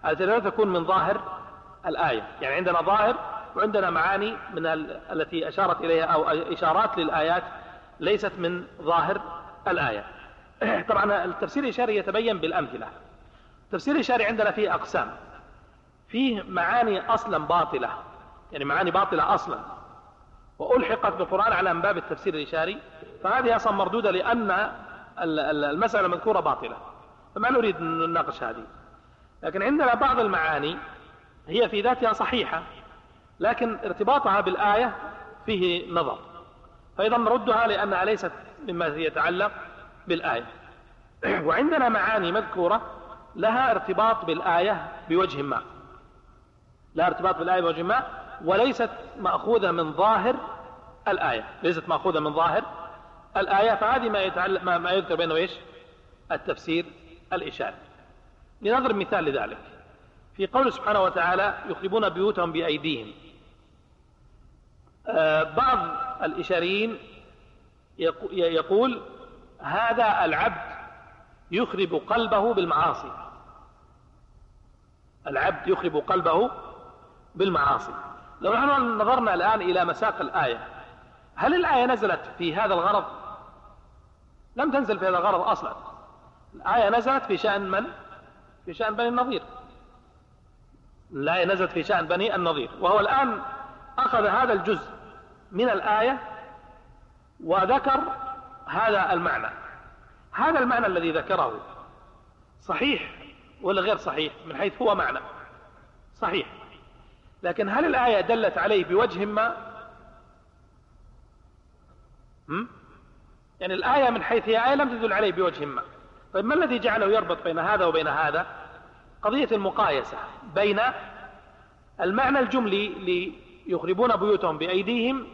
التي لا تكون من ظاهر الآية. يعني عندنا ظاهر وعندنا معاني من التي أشارت إليها أو إشارات للآيات ليست من ظاهر الآية. طبعا التفسير الإشاري يتبين بالأمثلة. التفسير الإشاري عندنا فيه أقسام. فيه معاني أصلا باطلة. يعني معاني باطلة أصلا. وألحقت بالقرآن على باب التفسير الإشاري. فهذه أصلا مردودة لأن المسألة المذكورة باطلة. فما نريد أن نناقش هذه. لكن عندنا بعض المعاني هي في ذاتها صحيحة لكن ارتباطها بالآية فيه نظر. فإذا نردها لأنها ليست مما يتعلق بالآية. وعندنا معاني مذكورة لها ارتباط بالآية بوجه ما. لها ارتباط بالآية بوجه ما وليست مأخوذة من ظاهر الآية. ليست مأخوذة من ظاهر الآية فهذه ما, يتعلق ما, يذكر بينه إيش؟ التفسير الإشاري لنضرب مثال لذلك. في قول سبحانه وتعالى يخربون بيوتهم بأيديهم. آه بعض الإشاريين يقول هذا العبد يخرب قلبه بالمعاصي. العبد يخرب قلبه بالمعاصي. لو نحن نظرنا الآن إلى مساق الآية هل الآية نزلت في هذا الغرض؟ لم تنزل في هذا الغرض أصلا. الآية نزلت في شأن من؟ في شأن بني النظير. الآية نزلت في شأن بني النظير. وهو الآن أخذ هذا الجزء من الآية وذكر هذا المعنى. هذا المعنى الذي ذكره. صحيح ولا غير صحيح؟ من حيث هو معنى. صحيح. لكن هل الآية دلت عليه بوجه ما؟ هم؟ يعني الآية من حيث هي آية لم تدل عليه بوجه ما. طيب ما الذي جعله يربط بين هذا وبين هذا؟ قضية المقايسة بين المعنى الجملي ليخربون بيوتهم بأيديهم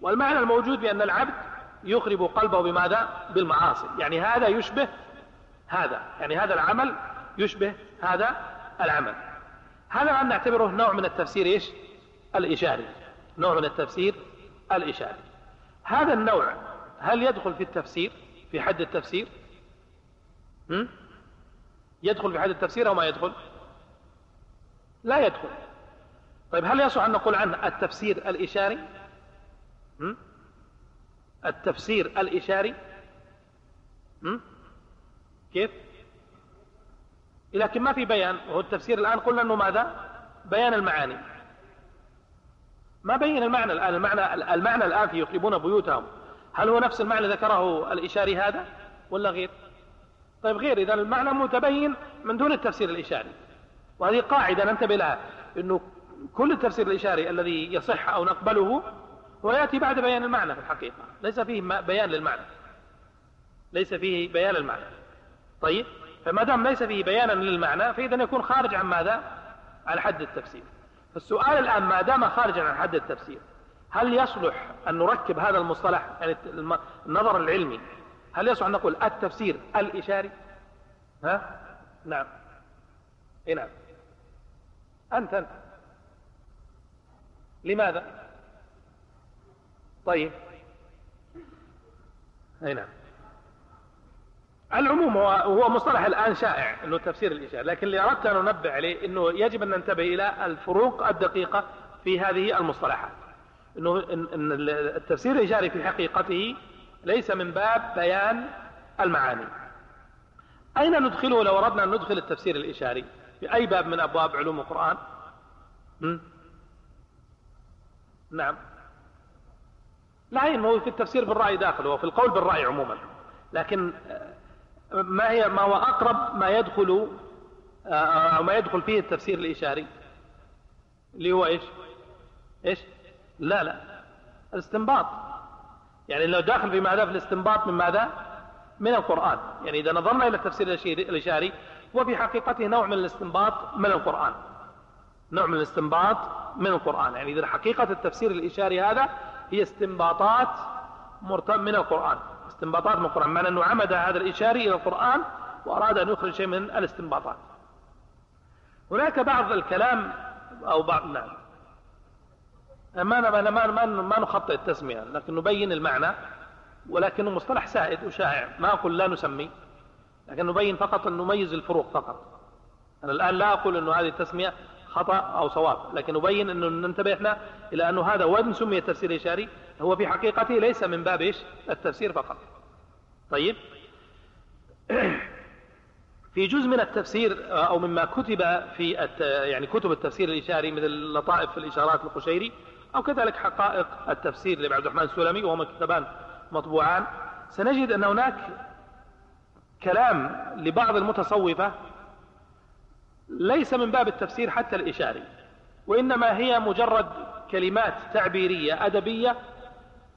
والمعنى الموجود بأن العبد يخرب قلبه بماذا؟ بالمعاصي. يعني هذا يشبه هذا. يعني هذا العمل يشبه هذا العمل. هذا الآن نعتبره نوع من التفسير إيش؟ الإشاري. نوع من التفسير الإشاري. هذا النوع هل يدخل في التفسير؟ في حد التفسير؟ هم؟ يدخل في حد التفسير أو ما يدخل؟ لا يدخل. طيب هل يصح أن نقول عنه التفسير الإشاري؟ هم؟ التفسير الإشاري. هم؟ كيف؟ لكن ما في بيان. وهو التفسير الآن قلنا أنه ماذا؟ بيان المعاني. ما بين المعنى الآن؟ المعنى, المعنى الآن في يخربون بيوتهم. هل هو نفس المعنى ذكره الإشاري هذا ولا غير؟ طيب غير. إذا المعنى متبين من دون التفسير الإشاري. وهذه قاعدة ننتبه لها. أنه كل التفسير الإشاري الذي يصح أو نقبله هو يأتي بعد بيان المعنى في الحقيقة. ليس فيه بيان للمعنى. ليس فيه بيان للمعنى. طيب؟ فما دام ليس فيه بيانا للمعنى فإذا يكون خارج عن ماذا؟ عن حد التفسير. فالسؤال الآن ما دام خارجا عن حد التفسير هل يصلح أن نركب هذا المصطلح يعني النظر العلمي؟ هل يصلح أن نقول التفسير الإشاري؟ ها؟ نعم. اي نعم. أنت أنت. لماذا؟ طيب. أي نعم. العموم هو هو مصطلح الآن شائع إنه تفسير الإشارة لكن اللي أردت أن أنبه عليه إنه يجب أن ننتبه إلى الفروق الدقيقة في هذه المصطلحات. إنه ان التفسير الإشاري في حقيقته ليس من باب بيان المعاني. أين ندخله لو أردنا أن ندخل التفسير الإشاري؟ في أي باب من أبواب علوم القرآن؟ نعم. لا انه في التفسير بالرأي داخل وفي القول بالرأي عموما. لكن ما هي ما هو أقرب ما يدخل أو آه، ما يدخل فيه التفسير الإشاري؟ اللي هو إيش؟ إيش؟ لا لا. الاستنباط. يعني لو داخل في ماذا؟ في الاستنباط من ماذا؟ من القرآن. يعني إذا نظرنا إلى التفسير الإشاري هو في حقيقته نوع من الاستنباط من القرآن. نوع من الاستنباط من القرآن. يعني إذا حقيقة التفسير الإشاري هذا هي استنباطات من القرآن. استنباطات من القرآن. معنى أنه عمد هذا الإشاري إلى القرآن وأراد أن يخرج شيء من الاستنباطات. هناك بعض الكلام أو بعض نعم ما ما ما ما, ما نخطئ التسمية لكن نبين المعنى ولكنه مصطلح سائد وشائع. ما أقول لا نسمي لكن نبين فقط أن نميز الفروق فقط. أنا الآن لا أقول أنه هذه التسمية خطأ أو صواب. لكن نبين أنه ننتبه إحنا إلى أنه هذا وإن سمي التفسير الإشاري. هو في حقيقته ليس من باب إيش؟ التفسير فقط. طيب. في جزء من التفسير أو مما كتب في يعني كتب التفسير الإشاري مثل لطائف الإشارات القشيري أو كذلك حقائق التفسير لعبد الرحمن السلمي وهما كتابان مطبوعان سنجد أن هناك كلام لبعض المتصوفة ليس من باب التفسير حتى الإشاري وإنما هي مجرد كلمات تعبيرية أدبية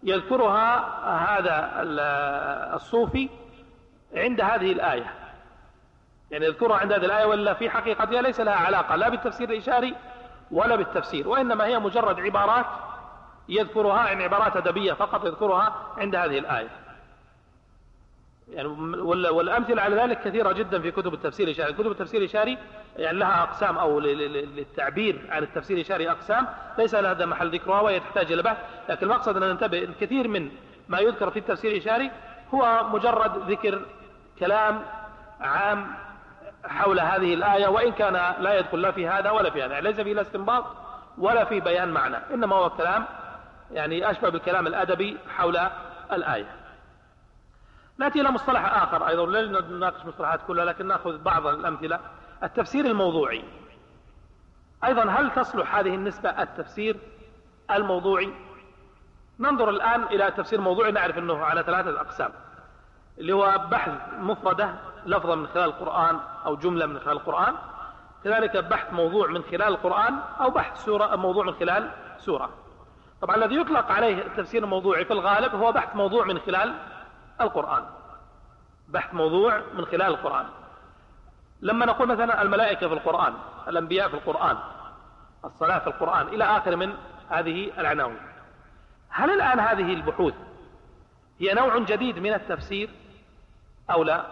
يذكرها هذا الصوفي عند هذه الآية. يعني يذكرها عند هذه الآية ولا في حقيقتها ليس لها علاقة لا بالتفسير الإشاري ولا بالتفسير وإنما هي مجرد عبارات يذكرها عن يعني عبارات أدبية فقط يذكرها عند هذه الآية. يعني والأمثلة على ذلك كثيرة جدا في كتب التفسير الإشاري. كتب التفسير الإشاري يعني لها أقسام أو للتعبير عن التفسير الإشاري أقسام. ليس لها محل ذكرها وهي تحتاج إلى بحث. لكن المقصد أن ننتبه الكثير من ما يذكر في التفسير الإشاري هو مجرد ذكر كلام عام حول هذه الآية وإن كان لا يدخل لا في هذا ولا في هذا. يعني ليس فيه لا استنباط ولا في بيان معنى إنما هو كلام يعني أشبه بالكلام الأدبي حول الآية. نأتي إلى مصطلح آخر أيضا لا نناقش مصطلحات كلها لكن نأخذ بعض الأمثلة. التفسير الموضوعي. أيضا هل تصلح هذه النسبة التفسير الموضوعي؟ ننظر الآن إلى التفسير الموضوعي نعرف أنه على ثلاثة أقسام. اللي هو بحث مفردة لفظة من خلال القرآن أو جملة من خلال القرآن. كذلك بحث موضوع من خلال القرآن أو بحث سورة موضوع من خلال سورة. طبعا الذي يطلق عليه التفسير الموضوعي في الغالب هو بحث موضوع من خلال القرآن. بحث موضوع من خلال القرآن. لما نقول مثلا الملائكة في القرآن الأنبياء في القرآن الصلاة في القرآن إلى آخر من هذه العناوين. هل الآن هذه البحوث هي نوع جديد من التفسير أو لا؟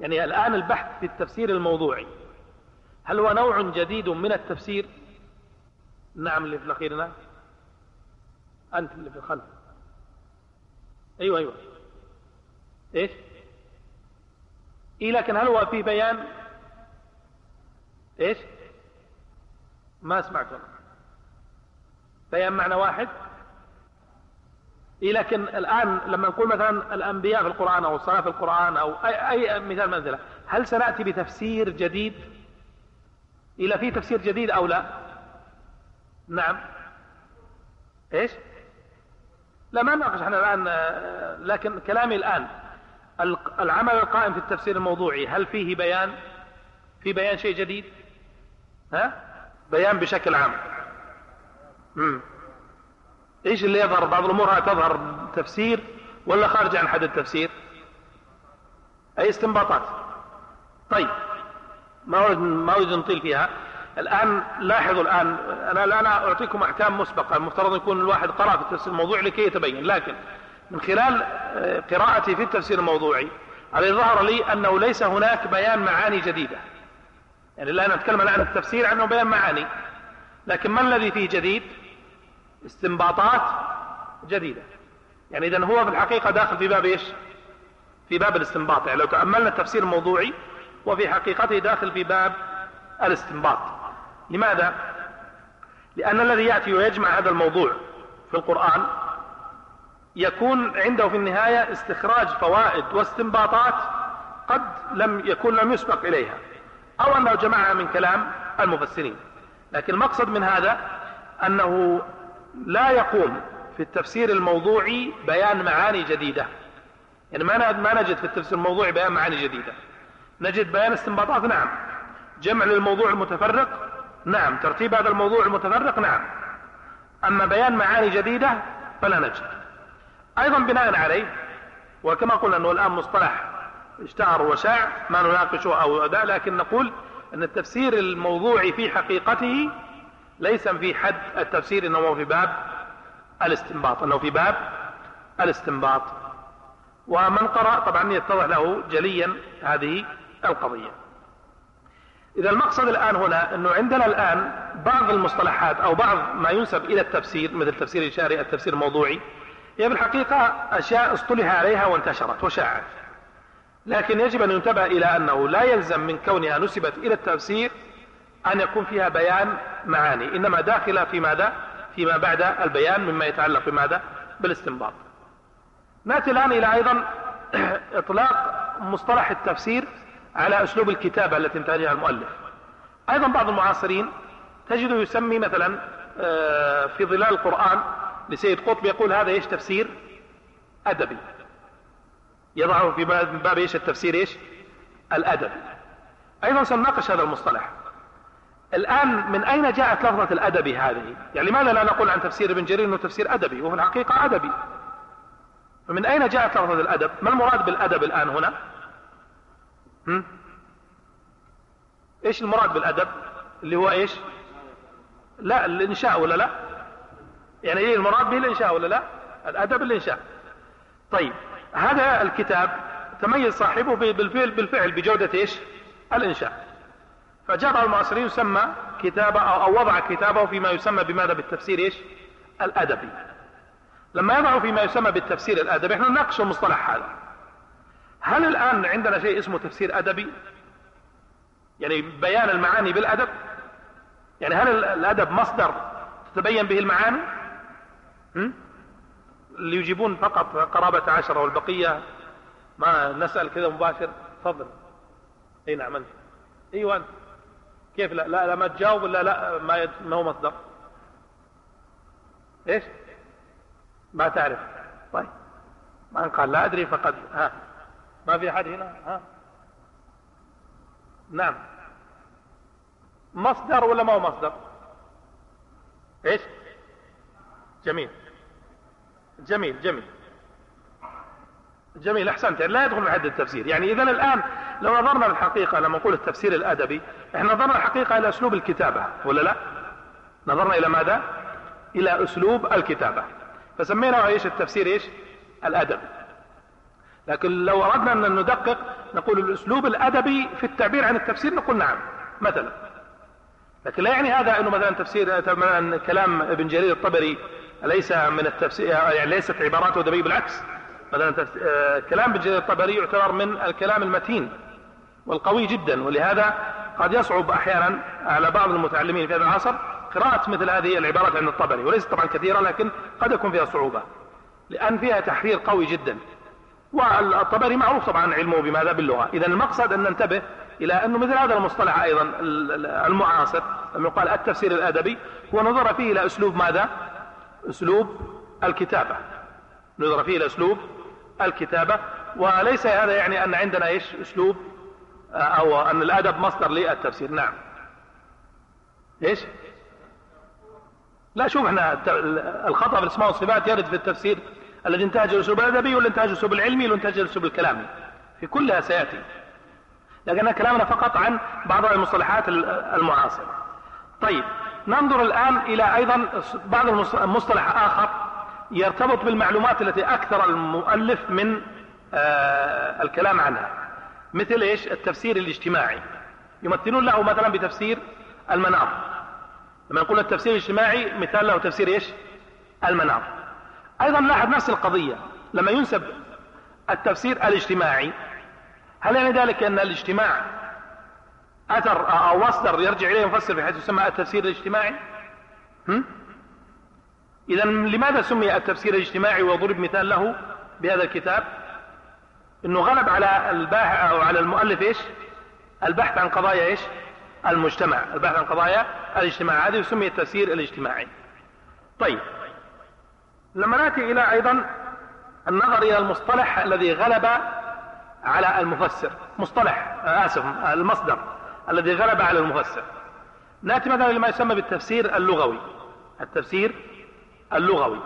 يعني الآن البحث في التفسير الموضوعي هل هو نوع جديد من التفسير؟ نعم اللي في الأخير نعم أنت اللي في الخلف. أيوة أيوة. إيش؟ إيه لكن هل هو في بيان؟ إيش؟ ما أسمعك بيان معنى واحد؟ إيه لكن الآن لما نقول مثلا الأنبياء في القرآن أو الصلاة في القرآن أو أي, أي مثال منزلة هل سنأتي بتفسير جديد؟ إلى في تفسير جديد أو لا؟ نعم. إيش؟ لا ما نناقش إحنا الآن لكن كلامي الآن العمل القائم في التفسير الموضوعي هل فيه بيان؟ في بيان شيء جديد؟ ها؟ بيان بشكل عام. مم. إيش اللي يظهر؟ بعض الأمور تظهر تفسير ولا خارج عن حد التفسير؟ أي استنباطات؟ طيب ما اريد ما أريد نطيل فيها. الآن لاحظوا الآن أنا الان أعطيكم أحكام مسبقة المفترض يكون الواحد قرأ في التفسير الموضوعي لكي يتبين. لكن من خلال آه، قراءتي في التفسير الموضوعي الذي ظهر لي أنه ليس هناك بيان معاني جديدة. يعني الآن نتكلم عن التفسير عنه بيان معاني. لكن ما الذي فيه جديد؟ استنباطات جديدة. يعني إذا هو في الحقيقة داخل في باب إيش؟ في باب الاستنباط. يعني لو تأملنا التفسير الموضوعي وفي حقيقته داخل في باب الاستنباط. لماذا؟ لأن الذي يأتي ويجمع هذا الموضوع في القرآن يكون عنده في النهاية استخراج فوائد واستنباطات قد لم يكون لم يسبق إليها أو أنه جمعها من كلام المفسرين. لكن المقصد من هذا أنه لا يقوم في التفسير الموضوعي بيان معاني جديدة. يعني ما ما نجد في التفسير الموضوعي بيان معاني جديدة. نجد بيان استنباطات نعم. جمع للموضوع المتفرق نعم ترتيب هذا الموضوع المتفرق نعم. أما بيان معاني جديدة فلا نجد. أيضا بناء عليه وكما قلنا أنه الآن مصطلح اشتهر وشاع ما نناقشه أو ده لكن نقول أن التفسير الموضوعي في حقيقته ليس في حد التفسير انه في باب الاستنباط إنه في باب الاستنباط. ومن قرأ طبعا يتضح له جليا هذه القضية. إذا المقصد الآن هنا أنه عندنا الآن بعض المصطلحات أو بعض ما ينسب إلى التفسير مثل تفسير الإشاري التفسير الموضوعي. هي في الحقيقة أشياء اصطلح عليها وانتشرت وشاعت. لكن يجب أن ينتبه إلى أنه لا يلزم من كونها نسبت إلى التفسير أن يكون فيها بيان معاني. إنما داخلة في ماذا؟ فيما بعد البيان مما يتعلق بماذا بالاستنباط. نأتي الآن إلى أيضا إطلاق مصطلح التفسير على أسلوب الكتابة التي انتهجها المؤلف. أيضا بعض المعاصرين تجده يسمي مثلا آه، في ظلال القرآن لسيد قطب يقول هذا إيش تفسير؟ أدبي. يضعه في باب إيش التفسير؟ إيش؟ الأدبي. أيضا سنناقش هذا المصطلح. الآن من أين جاءت لفظة الأدبي هذه؟ يعني لماذا لا نقول عن تفسير ابن جرير أنه تفسير أدبي؟ وهو الحقيقة أدبي. فمن أين جاءت لفظة الأدب؟ ما المراد بالأدب الآن هنا؟ هم؟ إيش المراد بالأدب؟ اللي هو إيش؟ لا الإنشاء ولا لا؟ يعني إيه المراد به الإنشاء ولا لا؟ الأدب الإنشاء. طيب هذا الكتاب تميز صاحبه بالفعل بالفعل بجودة إيش؟ الإنشاء. فجاء المعاصرين يسمى كتابة أو وضع كتابه فيما يسمى بماذا؟ بالتفسير إيش؟ الأدبي. لما يضع فيما يسمى بالتفسير الأدبي إحنا نناقش المصطلح هذا. هل الآن عندنا شيء اسمه تفسير أدبي؟ يعني بيان المعاني بالأدب؟ يعني هل الأدب مصدر تتبين به المعاني؟ اللي يجيبون فقط قرابة عشرة والبقية ما نسأل كذا مباشر. تفضل. أي نعم أنت. أيوه أنت. كيف؟ لا لا, لا ما تجاوب ولا لا ما, يد... ما هو مصدر. إيش؟ ما تعرف. طيب. ما قال لا أدري فقد ها. ما في أحد هنا؟ ها؟ نعم. مصدر ولا ما هو مصدر؟ إيش؟ جميل. جميل جميل. جميل أحسنت. يعني لا يدخل في حد التفسير. يعني اذا الآن لو نظرنا الحقيقة لما نقول التفسير الأدبي إحنا نظرنا الحقيقة إلى أسلوب الكتابة ولا لا؟ نظرنا إلى ماذا؟ إلى أسلوب الكتابة. فسميناه إيش؟ التفسير إيش؟ الأدب. لكن لو أردنا أن ندقق نقول الأسلوب الأدبي في التعبير عن التفسير نقول نعم مثلا. لكن لا يعني هذا إنه مثلا تفسير مثلا كلام ابن جرير الطبري ليس من التفسير يعني ليست عباراته أدبية بالعكس. مثلا آه، كلام ابن جرير الطبري يعتبر من الكلام المتين والقوي جدا ولهذا قد يصعب أحيانا على بعض المتعلمين في هذا العصر قراءة مثل هذه العبارات عند الطبري وليست طبعا كثيرة لكن قد يكون فيها صعوبة لأن فيها تحرير قوي جدا. والطبري معروف طبعا علمه بماذا باللغة. إذا المقصد أن ننتبه إلى أنه مثل هذا المصطلح أيضا المعاصر لما يقال التفسير الأدبي هو نظر فيه إلى أسلوب ماذا؟ أسلوب الكتابة. نظر فيه إلى أسلوب الكتابة. وليس هذا يعني أن عندنا إيش؟ أسلوب أو أن الأدب مصدر للتفسير. نعم. إيش؟ لا شوف إحنا الخطأ في الاسماء والصفات يرد في التفسير الذي انتهج الاسلوب الأدبي ولا انتهج الاسلوب العلمي ولا انتهج الاسلوب الكلامي في كلها سيأتي. لكن كلامنا فقط عن بعض المصطلحات المعاصرة. طيب ننظر الآن إلى أيضا بعض المصطلح آخر يرتبط بالمعلومات التي أكثر المؤلف من آه الكلام عنها. مثل إيش؟ التفسير الاجتماعي. يمثلون له مثلا بتفسير المنار لما نقول التفسير الاجتماعي مثال له تفسير إيش؟ المنار أيضا لاحظ نفس القضية لما ينسب التفسير الاجتماعي هل يعني ذلك أن الاجتماع أثر أو مصدر يرجع إليه مفسر بحيث يسمى التفسير الاجتماعي؟ اذا لماذا سمي التفسير الاجتماعي وضرب مثال له بهذا الكتاب؟ إنه غلب على الباحث أو على المؤلف إيش؟ البحث عن قضايا إيش؟ المجتمع البحث عن قضايا الاجتماع. هذه يسمي التفسير الاجتماعي. طيب لما نأتي إلى أيضا النظر إلى المصطلح الذي غلب على المفسر. مصطلح آسف المصدر الذي غلب على المفسر. نأتي مثلا لما يسمى بالتفسير اللغوي. التفسير اللغوي.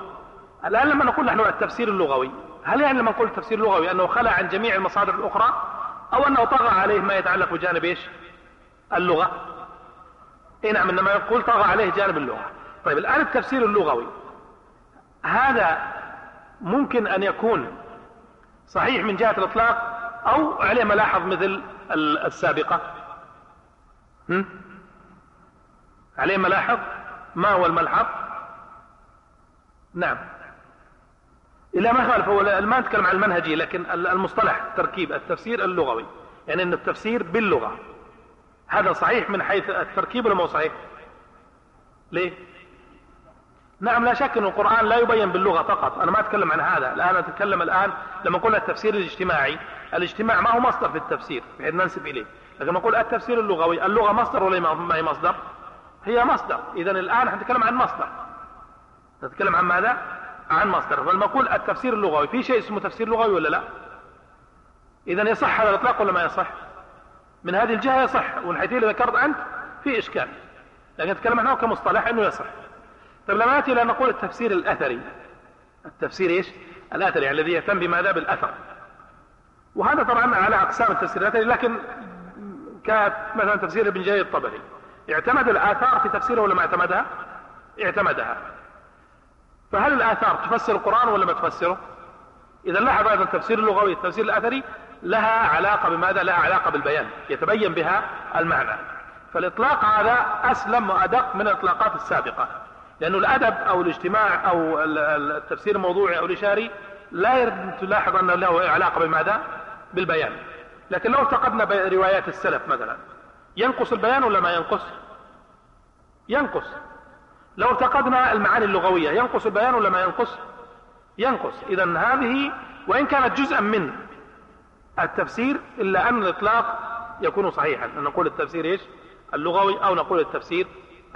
الآن لما نقول نحن التفسير اللغوي هل يعني لما نقول التفسير اللغوي أنه خلى عن جميع المصادر الأخرى؟ أو أنه طغى عليه ما يتعلق بجانب إيش؟ اللغة. اي نعم إنما يقول طغى عليه جانب اللغة. طيب الآن التفسير اللغوي. هذا ممكن أن يكون صحيح من جهة الإطلاق أو عليه ملاحظ مثل السابقة. هم؟ عليه ملاحظ؟ ما هو الملحظ؟ نعم. إلا ما خالف؟ هو ما نتكلم عن المنهجي لكن المصطلح تركيب التفسير اللغوي. يعني أن التفسير باللغة. هذا صحيح من حيث التركيب ولا مو صحيح؟ ليه؟ نعم لا شك أن القرآن لا يبين باللغة فقط. أنا ما أتكلم عن هذا. الآن أتكلم الآن لما قلنا التفسير الاجتماعي. الاجتماع ما هو مصدر في التفسير بحيث ننسب إليه. لكن نقول التفسير اللغوي اللغة مصدر ولا ما هي مصدر؟ هي مصدر. إذا الآن نتكلم عن مصدر. نتكلم عن ماذا؟ عن مصدر. فلما نقول التفسير اللغوي في شيء اسمه تفسير لغوي ولا لا؟ إذا يصح على الإطلاق ولا ما يصح؟ من هذه الجهة يصح ومن حيث اللي ذكرت أنت في إشكال. لكن نتكلم عنه كمصطلح أنه يصح. طيب لما نأتي إلى نقول التفسير الأثري. التفسير إيش؟ الأثري يعني الذي يهتم بماذا بالأثر. وهذا طبعا على أقسام التفسير الأثري لكن كمثلا تفسير ابن جرير الطبري. اعتمد الآثار في تفسيره ولا ما اعتمدها؟ اعتمدها. فهل الآثار تفسر القرآن ولا ما تفسره؟ إذا لاحظ هذا التفسير اللغوي التفسير الأثري لها علاقة بماذا؟ لها علاقة بالبيان. يتبين بها المعنى. فالإطلاق هذا أسلم وأدق من الإطلاقات السابقة. لأنه الأدب أو الاجتماع أو التفسير الموضوعي أو الإشاري لا تلاحظ أنه له علاقة بماذا؟ بالبيان. لكن لو افتقدنا روايات السلف مثلا ينقص البيان ولا ما ينقص؟ ينقص. لو افتقدنا المعاني اللغوية ينقص البيان ولا ما ينقص؟ ينقص. إذا هذه وإن كانت جزءا من التفسير إلا أن الإطلاق يكون صحيحا. أن نقول التفسير إيش؟ اللغوي أو نقول التفسير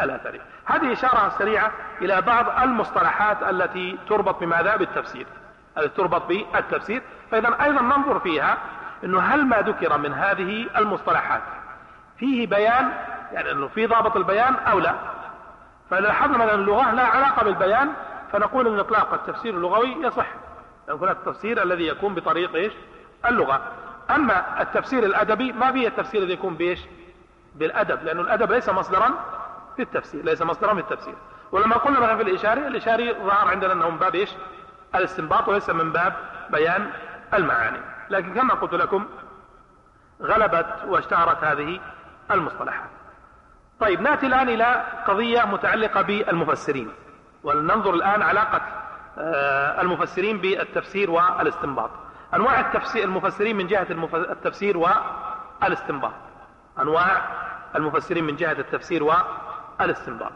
الأثري. هذه إشارة سريعة إلى بعض المصطلحات التي تربط بماذا؟ بالتفسير. التي تربط بالتفسير. فإذا أيضا ننظر فيها أنه هل ما ذكر من هذه المصطلحات فيه بيان؟ يعني أنه في ضابط البيان أو لا؟ فلاحظنا مثلا اللغة لا علاقة بالبيان فنقول أن إطلاق التفسير اللغوي يصح. لأن هناك التفسير الذي يكون بطريق إيش؟ اللغة. أما التفسير الأدبي ما فيه التفسير الذي يكون بإيش؟ بالأدب لأن الأدب ليس مصدرا في التفسير ليس مصدرا في التفسير ولما قلنا مثلا في الإشاري الإشاري ظهر عندنا أنه من باب إيش؟ الاستنباط وليس من باب بيان المعاني. لكن كما قلت لكم غلبت واشتهرت هذه المصطلحات. طيب نأتي الآن إلى قضية متعلقة بالمفسرين. ولننظر الآن علاقة المفسرين بالتفسير والاستنباط. أنواع التفسير المفسرين من جهة التفسير والاستنباط. أنواع المفسرين من جهة التفسير والاستنباط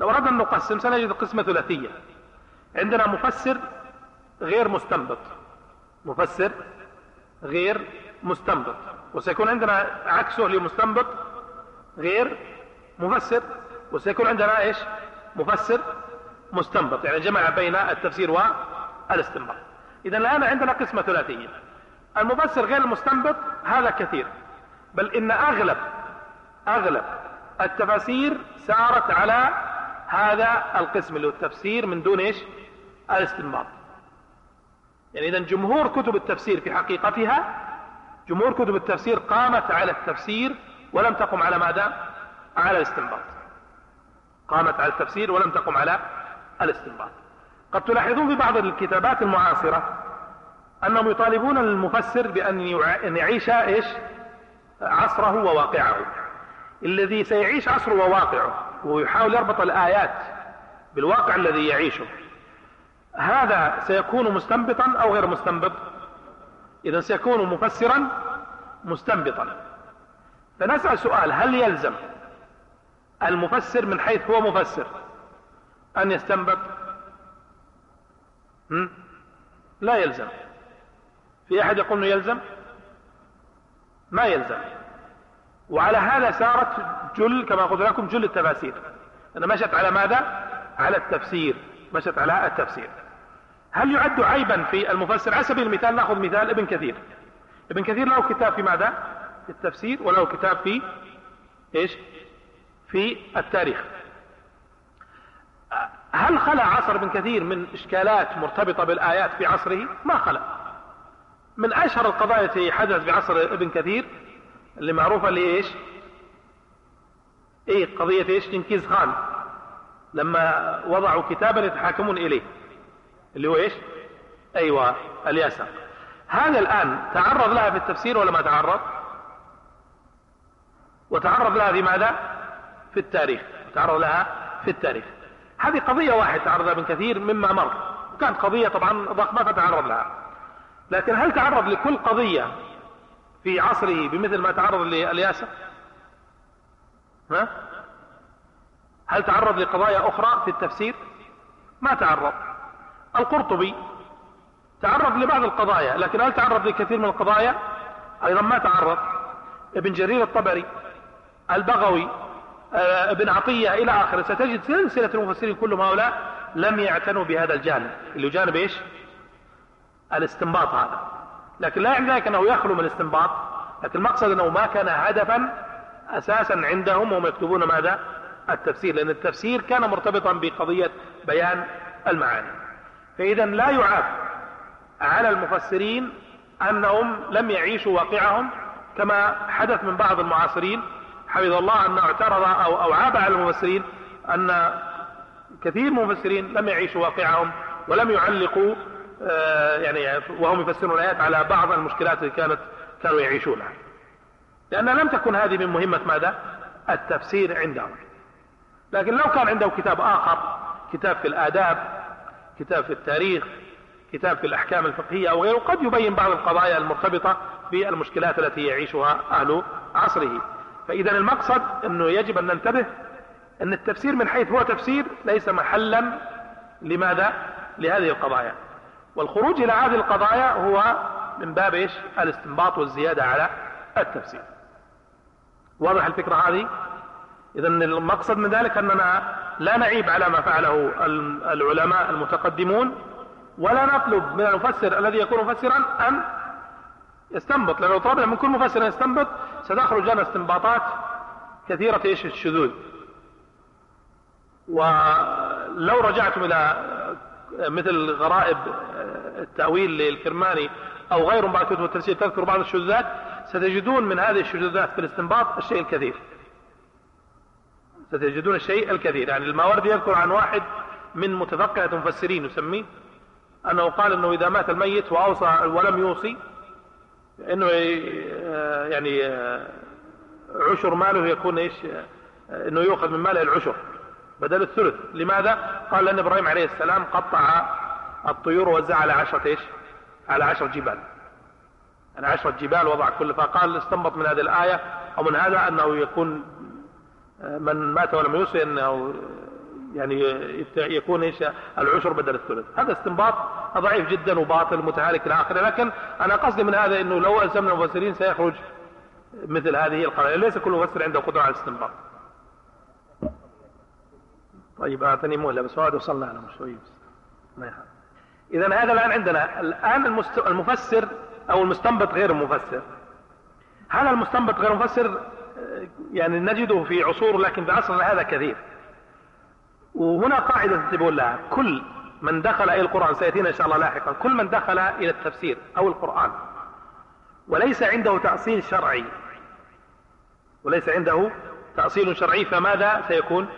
لو أردنا أن نقسم سنجد قسمة ثلاثية. عندنا مفسر غير مستنبط. مفسر غير مستنبط. وسيكون عندنا عكسه لمستنبط غير مفسر. وسيكون عندنا إيش؟ مفسر مستنبط. يعني جمع بين التفسير والاستنباط. اذا الآن عندنا قسمة ثلاثية. المفسر غير المستنبط هذا كثير. بل إن أغلب أغلب التفاسير سارت على هذا القسم اللي هو التفسير من دون إيش؟ الاستنباط. يعني اذا جمهور كتب التفسير في حقيقتها جمهور كتب التفسير قامت على التفسير ولم تقم على ماذا؟ على الاستنباط. قامت على التفسير ولم تقم على الاستنباط. قد تلاحظون في بعض الكتابات المعاصرة أنهم يطالبون المفسر بأن يعيش إيش؟ عصره وواقعه. الذي سيعيش عصره وواقعه ويحاول يربط الآيات بالواقع الذي يعيشه. هذا سيكون مستنبطا أو غير مستنبط؟ إذا سيكون مفسرا مستنبطا. فنسأل سؤال هل يلزم المفسر من حيث هو مفسر أن يستنبط؟ لا يلزم. في أحد يقول يلزم؟ ما يلزم. وعلى هذا سارت جل كما قلت لكم جل التفاسير. أنا مشت على ماذا؟ على التفسير. مشت على التفسير. هل يعد عيبا في المفسر؟ على سبيل المثال نأخذ مثال ابن كثير. ابن كثير له كتاب في ماذا؟ في التفسير وله كتاب في إيش؟ في التاريخ. هل خلى عصر ابن كثير من إشكالات مرتبطة بالآيات في عصره؟ ما خلى. من أشهر القضايا التي حدث في عصر ابن كثير اللي معروفة إيش؟ إيه قضية إيش؟ تنكيز خان. لما وضعوا كتابا يتحاكمون إليه. اللي هو إيش؟ أيوه الياسر. هذا الآن تعرض لها في التفسير ولا ما تعرض؟ وتعرض لها في ماذا؟ في التاريخ. تعرض لها في التاريخ. هذه قضية واحد تعرض لها ابن كثير مما مر. وكانت قضية طبعا ضخمة فتعرض لها. لكن هل تعرض لكل قضية في عصره بمثل ما تعرض للياسة ها؟ هل تعرض لقضايا أخرى في التفسير؟ ما تعرض. القرطبي تعرض لبعض القضايا لكن هل تعرض لكثير من القضايا؟ أيضا ما تعرض. ابن جرير الطبري البغوي آه، ابن عطية إلى آخره. ستجد سلسلة المفسرين كلهم هؤلاء لم يعتنوا بهذا الجانب اللي هو جانب إيش؟ الاستنباط هذا. لكن لا يعني ذلك أنه يخلو من الاستنباط لكن المقصد أنه ما كان هدفا أساسا عندهم وهم يكتبون ماذا؟ التفسير لأن التفسير كان مرتبطا بقضية بيان المعاني. فإذا لا يعاب على المفسرين أنهم لم يعيشوا واقعهم كما حدث من بعض المعاصرين. حفظ الله أنه اعترض أو, أو عاب على المفسرين أن كثير من المفسرين لم يعيشوا واقعهم ولم يعلقوا يعني وهم يفسرون الآيات على بعض المشكلات التي كانت كانوا يعيشونها. لأن لم تكن هذه من مهمة ماذا؟ التفسير عندهم لكن لو كان عنده كتاب آخر كتاب في الآداب كتاب في التاريخ كتاب في الأحكام الفقهية أو غيره قد يبين بعض القضايا المرتبطة بالمشكلات التي يعيشها أهل عصره. فإذا المقصد أنه يجب أن ننتبه أن التفسير من حيث هو تفسير ليس محلا لماذا؟ لهذه القضايا. والخروج إلى هذه القضايا هو من باب إيش؟ الاستنباط والزيادة على التفسير. واضح الفكرة هذه؟ إذا المقصد من ذلك أننا لا نعيب على ما فعله العلماء المتقدمون ولا نطلب من المفسر الذي يكون مفسرا أن يستنبط لأنه طلبنا من كل مفسر يستنبط ستخرج لنا استنباطات كثيرة إيش؟ الشذوذ. ولو رجعتم إلى مثل غرائب التأويل للكرماني أو غيره بعض كتب التفسير تذكر بعض الشذوذات ستجدون من هذه الشذوذات في الاستنباط الشيء الكثير. ستجدون الشيء الكثير. يعني الماوردي يذكر عن واحد من متفقهة مفسرين يسميه أنه قال أنه إذا مات الميت وأوصى ولم يوصي أنه يعني عشر ماله يكون إيش؟ أنه يؤخذ من ماله العشر. بدل الثلث. لماذا؟ قال لأن إبراهيم عليه السلام قطع الطيور ووزع على عشرة إيش؟ على عشرة جبال. على عشرة جبال وضع كل فقال استنبط من هذه الآية أو من هذا أنه يكون من مات ولم يوصي أنه يعني يكون إيش؟ العشر بدل الثلث. هذا استنباط ضعيف جدا وباطل متهالك إلى آخره. لكن أنا قصدي من هذا إنه لو ألزمنا المفسرين سيخرج مثل هذه القضايا. ليس كل مفسر عنده قدرة على الاستنباط. طيب أعطني مهله بس وعد وصلنا شوي بس ما اذا هذا الآن عندنا الآن المفسر أو المستنبط غير المفسر هذا المستنبط غير المفسر يعني نجده في عصور لكن في عصرنا هذا كثير. وهنا قاعدة تقول لها كل من دخل إلى القرآن سيأتينا إن شاء الله لاحقا كل من دخل إلى التفسير أو القرآن. وليس عنده تأصيل شرعي. وليس عنده تأصيل شرعي فماذا سيكون؟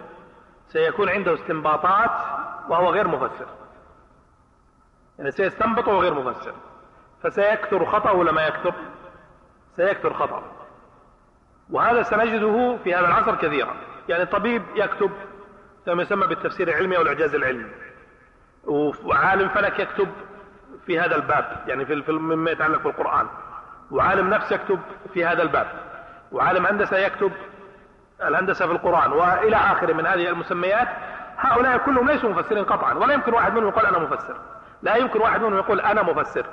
سيكون عنده استنباطات وهو غير مفسر. يعني سيستنبط وهو غير مفسر. فسيكثر خطأ ولا ما يكثر؟ سيكثر خطأ وهذا سنجده في هذا العصر كثيرا. يعني طبيب يكتب كما يسمى بالتفسير العلمي أو الإعجاز العلمي. وعالم فلك يكتب في هذا الباب. يعني في مما يتعلق بالقرآن. وعالم نفس يكتب في هذا الباب. وعالم هندسة يكتب الهندسة في القرآن وإلى آخره من هذه المسميات هؤلاء كلهم ليسوا مفسرين قطعا ولا يمكن واحد منهم يقول أنا مفسر. لا يمكن واحد منهم يقول أنا مفسر.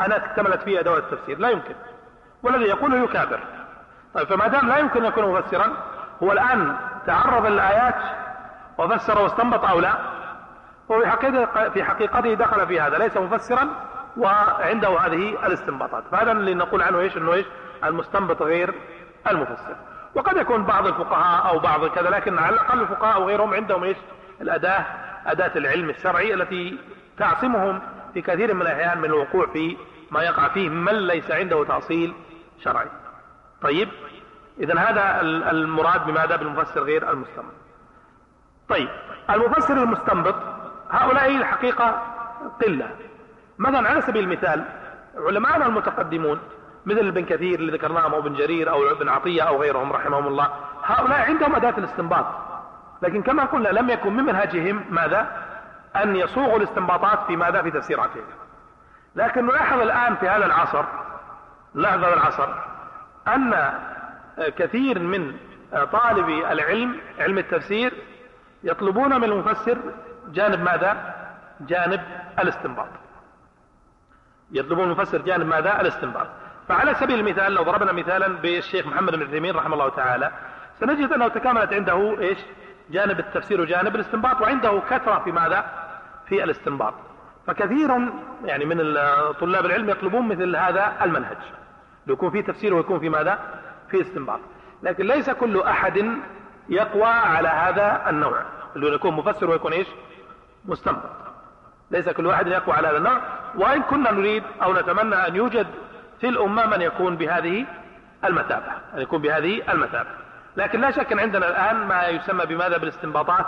أنا اكتملت في أدوات التفسير. لا يمكن. والذي يقوله يكابر. طيب فما دام لا يمكن أن يكون مفسرا هو الآن تعرض للآيات وفسر واستنبط أو لا؟ هو في حقيقته, في حقيقته دخل في هذا ليس مفسرا وعنده هذه الاستنباطات. فهذا اللي نقول عنه إيش؟ إنه إيش؟ المستنبط غير المفسر. وقد يكون بعض الفقهاء أو بعض كذا لكن على الأقل الفقهاء وغيرهم عندهم إيش؟ الأداة أداة العلم الشرعي التي تعصمهم في كثير من الأحيان من الوقوع في ما يقع فيه من ليس عنده تأصيل شرعي. طيب اذا هذا المراد بماذا بالمفسر غير المستنبط. طيب المفسر المستنبط هؤلاء الحقيقة قلة. مثلا على سبيل المثال علماءنا المتقدمون مثل ابن كثير اللي ذكرناهم أو ابن جرير أو ابن عطية أو غيرهم رحمهم الله. هؤلاء عندهم أداة الاستنباط. لكن كما قلنا لم يكن من منهجهم ماذا؟ أن يصوغوا الاستنباطات في ماذا؟ في تفسيراتهم لكن نلاحظ الآن في هذا العصر نلاحظ هذا العصر أن كثير من طالبي العلم علم التفسير يطلبون من المفسر جانب ماذا؟ جانب الاستنباط. يطلبون المفسر جانب ماذا؟ الاستنباط. فعلى سبيل المثال لو ضربنا مثالا بالشيخ محمد بن عثيمين رحمه الله تعالى سنجد أنه تكاملت عنده إيش؟ جانب التفسير وجانب الاستنباط وعنده كثرة في ماذا؟ في الاستنباط. فكثير يعني من طلاب العلم يطلبون مثل هذا المنهج. يكون في تفسير ويكون في ماذا؟ في استنباط. لكن ليس كل أحد يقوى على هذا النوع. اللي يكون مفسر ويكون إيش؟ مستنبط. ليس كل واحد يقوى على هذا النوع. وإن كنا نريد أو نتمنى أن يوجد في الامه من يكون بهذه المثابة أن يكون بهذه المثابة. لكن لا شك أن عندنا الآن ما يسمى بماذا بالاستنباطات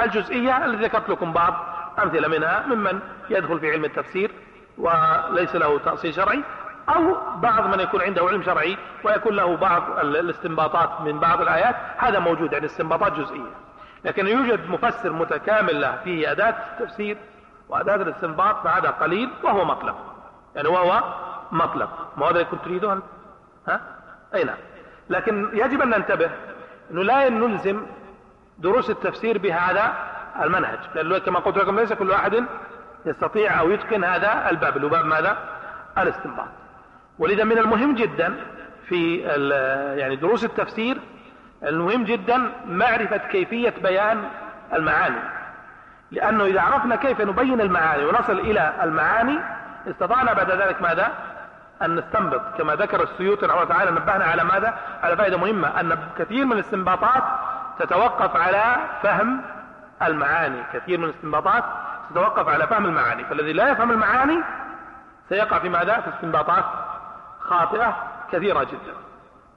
الجزئية التي ذكرت لكم بعض أمثلة منها ممن يدخل في علم التفسير وليس له تأصيل شرعي أو بعض من يكون عنده علم شرعي ويكون له بعض الاستنباطات من بعض الآيات هذا موجود يعني استنباطات جزئية. لكن يوجد مفسر متكامل له فيه أداة التفسير وأداة الاستنباط فهذا قليل وهو مطلق يعني وهو مطلق. ما هذا كنت تريده أنت؟ ها؟ أي نعم. لكن يجب أن ننتبه إنه لا نلزم دروس التفسير بهذا المنهج. لأنه كما قلت لكم ليس كل واحد يستطيع أو يتقن هذا الباب. اللي هو باب ماذا؟ الاستنباط. ولذا من المهم جدا في يعني دروس التفسير المهم جدا معرفة كيفية بيان المعاني. لأنه إذا عرفنا كيف نبين المعاني ونصل إلى المعاني استطعنا بعد ذلك ماذا؟ أن نستنبط كما ذكر السيوطي رحمه الله تعالى نبهنا على ماذا؟ على فائدة مهمة أن كثير من الاستنباطات تتوقف على فهم المعاني. كثير من الاستنباطات تتوقف على فهم المعاني. فالذي لا يفهم المعاني سيقع في ماذا؟ في استنباطات خاطئة كثيرة جدا.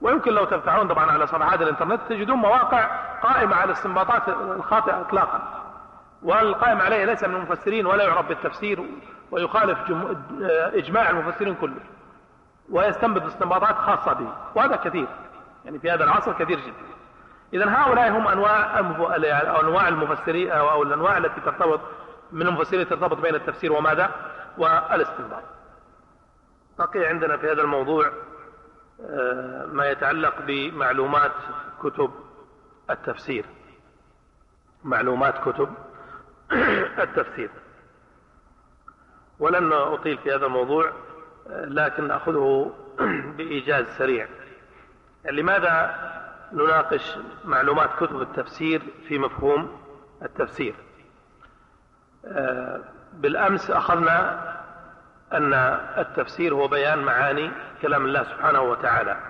ويمكن لو تفتحون طبعا على صفحات الإنترنت تجدون مواقع قائمة على الاستنباطات الخاطئة اطلاقا. والقائم عليه ليس من المفسرين ولا يعرف بالتفسير ويخالف إجماع المفسرين كله. ويستنبط استنباطات خاصة به وهذا كثير. يعني في هذا العصر كثير جدا. إذا هؤلاء هم أنواع أو أنواع المفسرين أو الأنواع التي ترتبط من المفسرين ترتبط بين التفسير وماذا؟ والاستنباط. بقي عندنا في هذا الموضوع آه، ما يتعلق بمعلومات كتب التفسير. معلومات كتب التفسير. ولن أطيل في هذا الموضوع. لكن أخذه بإيجاز سريع. لماذا نناقش معلومات كتب التفسير في مفهوم التفسير؟ آه، بالأمس أخذنا أن التفسير هو بيان معاني كلام الله سبحانه وتعالى.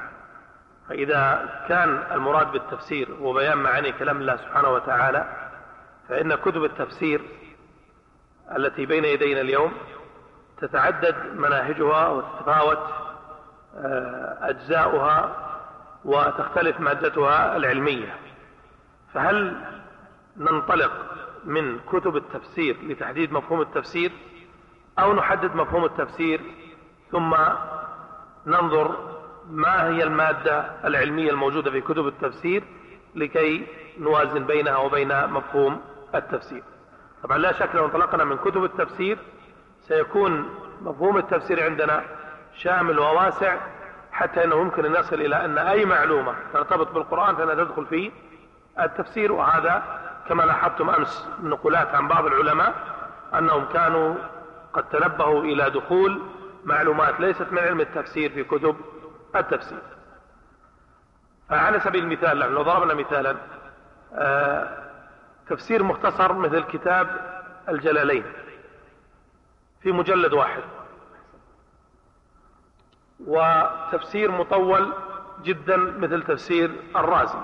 فإذا كان المراد بالتفسير هو بيان معاني كلام الله سبحانه وتعالى فإن كتب التفسير التي بين يدينا اليوم تتعدد مناهجها وتتفاوت آه، أجزاؤها وتختلف مادتها العلمية. فهل ننطلق من كتب التفسير لتحديد مفهوم التفسير أو نحدد مفهوم التفسير ثم ننظر ما هي المادة العلمية الموجودة في كتب التفسير لكي نوازن بينها وبين مفهوم التفسير؟ طبعا لا شك لو انطلقنا من كتب التفسير سيكون مفهوم التفسير عندنا شامل وواسع حتى إنه يمكن أن نصل إلى أن أي معلومة ترتبط بالقرآن فانها تدخل في التفسير. وهذا كما لاحظتم أمس نقولات عن بعض العلماء أنهم كانوا قد تنبهوا إلى دخول معلومات ليست من علم التفسير في كتب التفسير. فعلى سبيل المثال لو ضربنا مثالا آه، تفسير مختصر مثل كتاب الجلالين. في مجلد واحد. وتفسير مطول جدا مثل تفسير الرازي.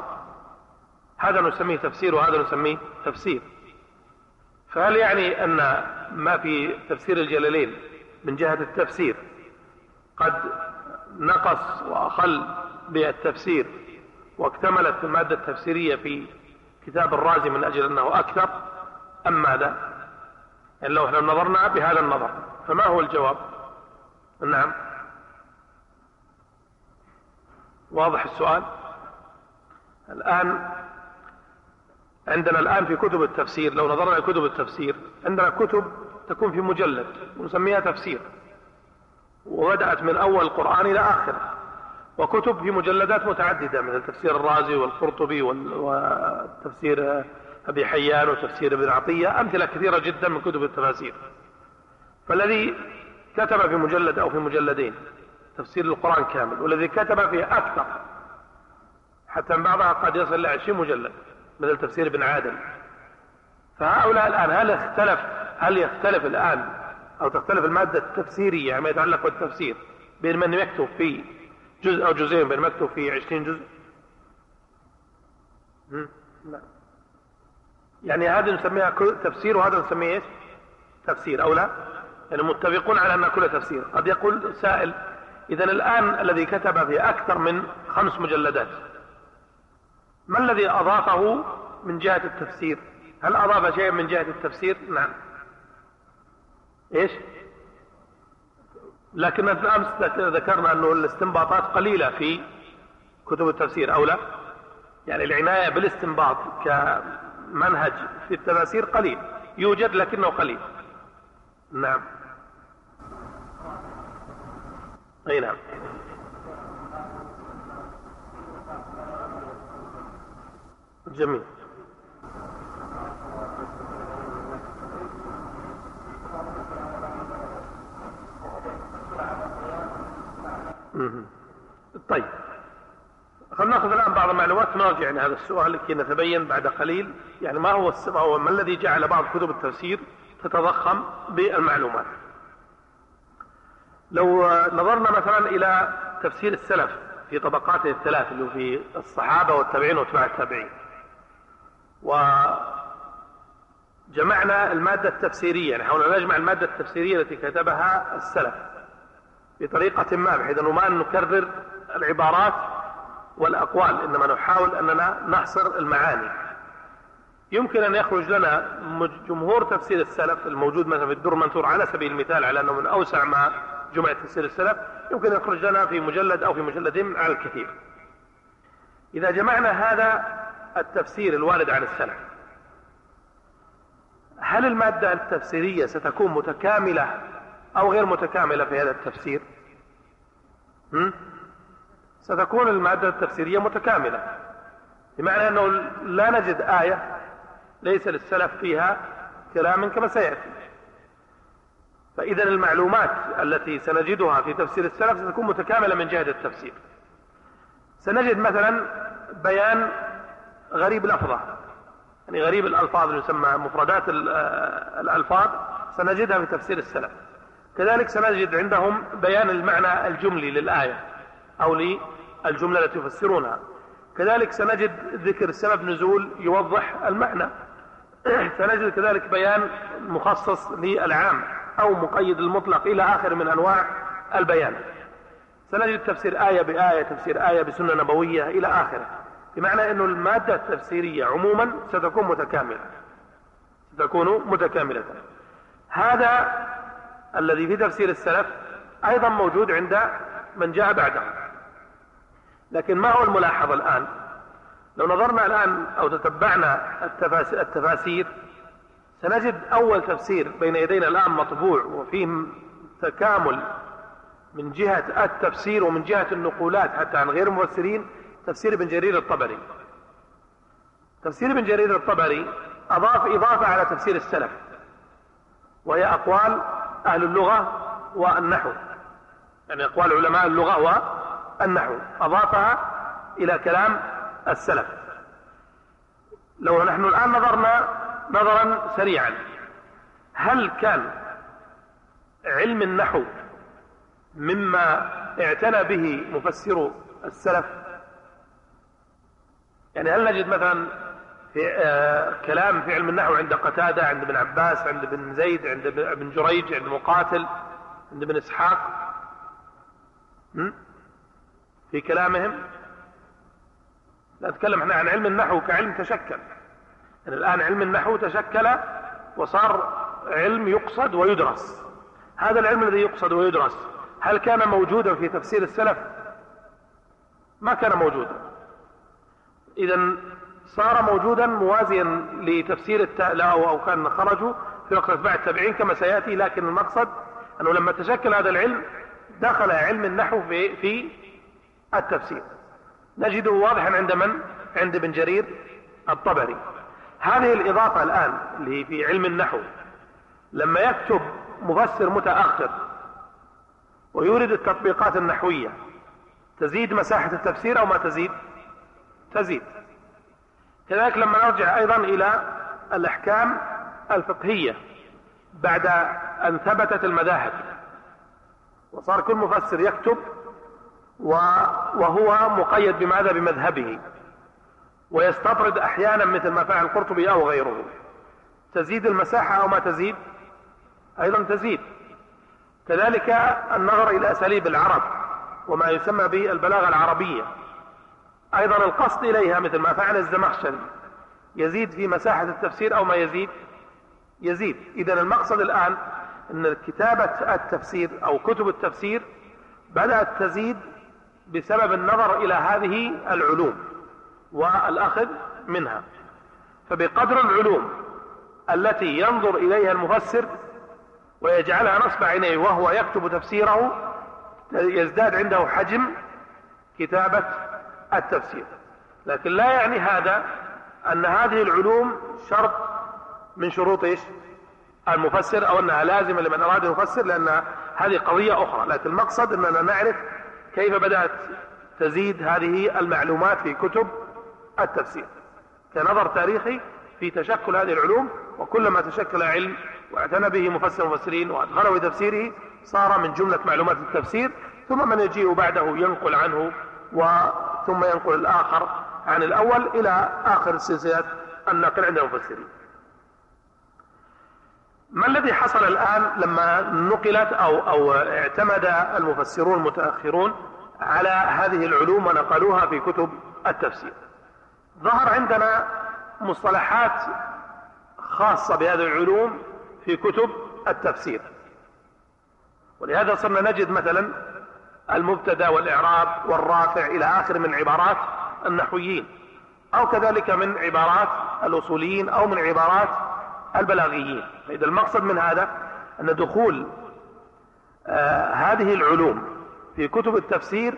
هذا نسميه تفسير وهذا نسميه تفسير. فهل يعني أن ما في تفسير الجلالين من جهة التفسير قد نقص وأخل بالتفسير واكتملت المادة التفسيرية في كتاب الرازي من أجل أنه أكثر أم ماذا؟ لو إحنا نظرنا بهذا النظر فما هو الجواب؟ نعم. واضح السؤال؟ الآن عندنا الآن في كتب التفسير لو نظرنا كتب التفسير عندنا كتب تكون في مجلد ونسميها تفسير وبدأت من أول القرآن إلى آخره وكتب في مجلدات متعددة مثل تفسير الرازي والقرطبي وتفسير أبي حيان وتفسير ابن عطية أمثلة كثيرة جدا من كتب التفاسير. فالذي كتب في مجلد أو في مجلدين تفسير القرآن كامل والذي كتب فيه أكثر حتى بعضها قد يصل إلى 20 مجلد مثل تفسير ابن عادل. فهؤلاء الآن هل اختلف هل يختلف الآن أو تختلف المادة التفسيرية ما يتعلق بالتفسير بين من يكتب في جزء أو جزئين بين مكتوب في 20 جزء؟ لا. يعني هذا نسميها تفسير وهذا نسميه إيش؟ تفسير أو لا؟ يعني متفقون على ان كل تفسير. قد يقول سائل اذا الآن الذي كتب في أكثر من خمس مجلدات ما الذي أضافه من جهة التفسير؟ هل أضاف شيئا من جهة التفسير؟ نعم. إيش؟ لكن أمس ذكرنا أنه الاستنباطات قليلة في كتب التفسير أو لا؟ يعني العناية بالاستنباط منهج في التفاسير قليل يوجد لكنه قليل. نعم. أي نعم. جميل. طيب. خلينا ناخذ الآن بعض المعلومات نرجع يعني هذا السؤال لكي نتبين بعد قليل. يعني ما هو هو ما الذي جعل بعض كتب التفسير تتضخم بالمعلومات؟ لو نظرنا مثلا إلى تفسير السلف في طبقاته الثلاث اللي في الصحابة والتابعين واتباع التابعين. وجمعنا المادة التفسيرية يعني حاولنا نجمع المادة التفسيرية التي كتبها السلف بطريقة ما بحيث أنه ما نكرر العبارات والأقوال إنما نحاول أننا نحصر المعاني. يمكن أن يخرج لنا جمهور تفسير السلف الموجود مثلا في الدر المنثور على سبيل المثال على أنه من أوسع ما جمع تفسير السلف يمكن أن يخرج لنا في مجلد أو في مجلدين على الكثير. إذا جمعنا هذا التفسير الوارد عن السلف هل المادة التفسيرية ستكون متكاملة أو غير متكاملة في هذا التفسير؟ ستكون المادة التفسيرية متكاملة بمعنى أنه لا نجد آية ليس للسلف فيها كلام كما سيأتي. فإذا المعلومات التي سنجدها في تفسير السلف ستكون متكاملة من جهة التفسير. سنجد مثلا بيان غريب الأفظة يعني غريب الألفاظ اللي يسمى مفردات الألفاظ سنجدها في تفسير السلف. كذلك سنجد عندهم بيان المعنى الجملي للآية أو الجملة التي يفسرونها. كذلك سنجد ذكر سبب نزول يوضح المعنى. سنجد كذلك بيان مخصص للعام أو مقيد المطلق إلى آخر من أنواع البيان. سنجد تفسير آية بآية تفسير آية بسنة نبوية إلى آخره. بمعنى أن المادة التفسيرية عموما ستكون متكاملة. ستكون متكاملة. هذا الذي في تفسير السلف أيضا موجود عند من جاء بعدهم لكن ما هو الملاحظ الآن؟ لو نظرنا الآن أو تتبعنا التفاسير سنجد أول تفسير بين يدينا الآن مطبوع وفيه تكامل من جهة التفسير ومن جهة النقولات حتى عن غير المفسرين تفسير ابن جرير الطبري. تفسير ابن جرير الطبري أضاف إضافة على تفسير السلف وهي أقوال أهل اللغة والنحو. يعني أقوال علماء اللغة النحو أضافها إلى كلام السلف. لو نحن الآن نظرنا نظرا سريعا هل كان علم النحو مما اعتنى به مفسر السلف؟ يعني هل نجد مثلا في آه كلام في علم النحو عند قتادة عند ابن عباس عند ابن زيد عند ابن جريج عند مقاتل عند ابن إسحاق؟ في كلامهم؟ نتكلم إحنا عن علم النحو كعلم تشكل. يعني الآن علم النحو تشكل وصار علم يقصد ويدرس. هذا العلم الذي يقصد ويدرس هل كان موجودا في تفسير السلف؟ ما كان موجودا. إذا صار موجودا موازيا لتفسير التألى أو كان خرجوا في وقت أتباع التابعين كما سيأتي لكن المقصد أنه لما تشكل هذا العلم دخل علم النحو في, في التفسير. نجده واضحا عند من؟ عند ابن جرير الطبري. هذه الإضافة الآن اللي هي في علم النحو. لما يكتب مفسر متأخر ويورد التطبيقات النحوية تزيد مساحة التفسير أو ما تزيد؟ تزيد. كذلك لما نرجع أيضا إلى الأحكام الفقهية بعد أن ثبتت المذاهب. وصار كل مفسر يكتب وهو مقيد بماذا بمذهبه ويستطرد أحيانا مثل ما فعل القرطبي أو غيره. تزيد المساحة أو ما تزيد؟ أيضا تزيد. كذلك النظر إلى أساليب العرب وما يسمى به البلاغة العربية. أيضا القصد إليها مثل ما فعل الزمخشري. يزيد في مساحة التفسير أو ما يزيد؟ يزيد. اذا المقصد الآن إن كتابة التفسير أو كتب التفسير بدأت تزيد بسبب النظر إلى هذه العلوم والأخذ منها. فبقدر العلوم التي ينظر إليها المفسر ويجعلها نصب عينيه وهو يكتب تفسيره يزداد عنده حجم كتابة التفسير. لكن لا يعني هذا أن هذه العلوم شرط من شروط إيش؟ المفسر أو أنها لازمة لمن أراد يفسر لأن هذه قضية أخرى. لكن المقصد أننا نعرف كيف بدأت تزيد هذه المعلومات في كتب التفسير؟ كنظر تاريخي في تشكل هذه العلوم وكلما تشكل علم واعتنى به مفسر المفسرين وأدخله تفسيره صار من جملة معلومات التفسير ثم من يجيء بعده ينقل عنه وثم ينقل الآخر عن الأول إلى آخر سلسلة النقل عند المفسرين. ما الذي حصل الآن لما نقلت أو, أو اعتمد المفسرون المتأخرون على هذه العلوم ونقلوها في كتب التفسير؟ ظهر عندنا مصطلحات خاصة بهذه العلوم في كتب التفسير. ولهذا صرنا نجد مثلا المبتدأ والإعراب والرافع إلى آخر من عبارات النحويين أو كذلك من عبارات الأصوليين أو من عبارات البلاغيين. فإذا المقصد من هذا أن دخول آه هذه العلوم في كتب التفسير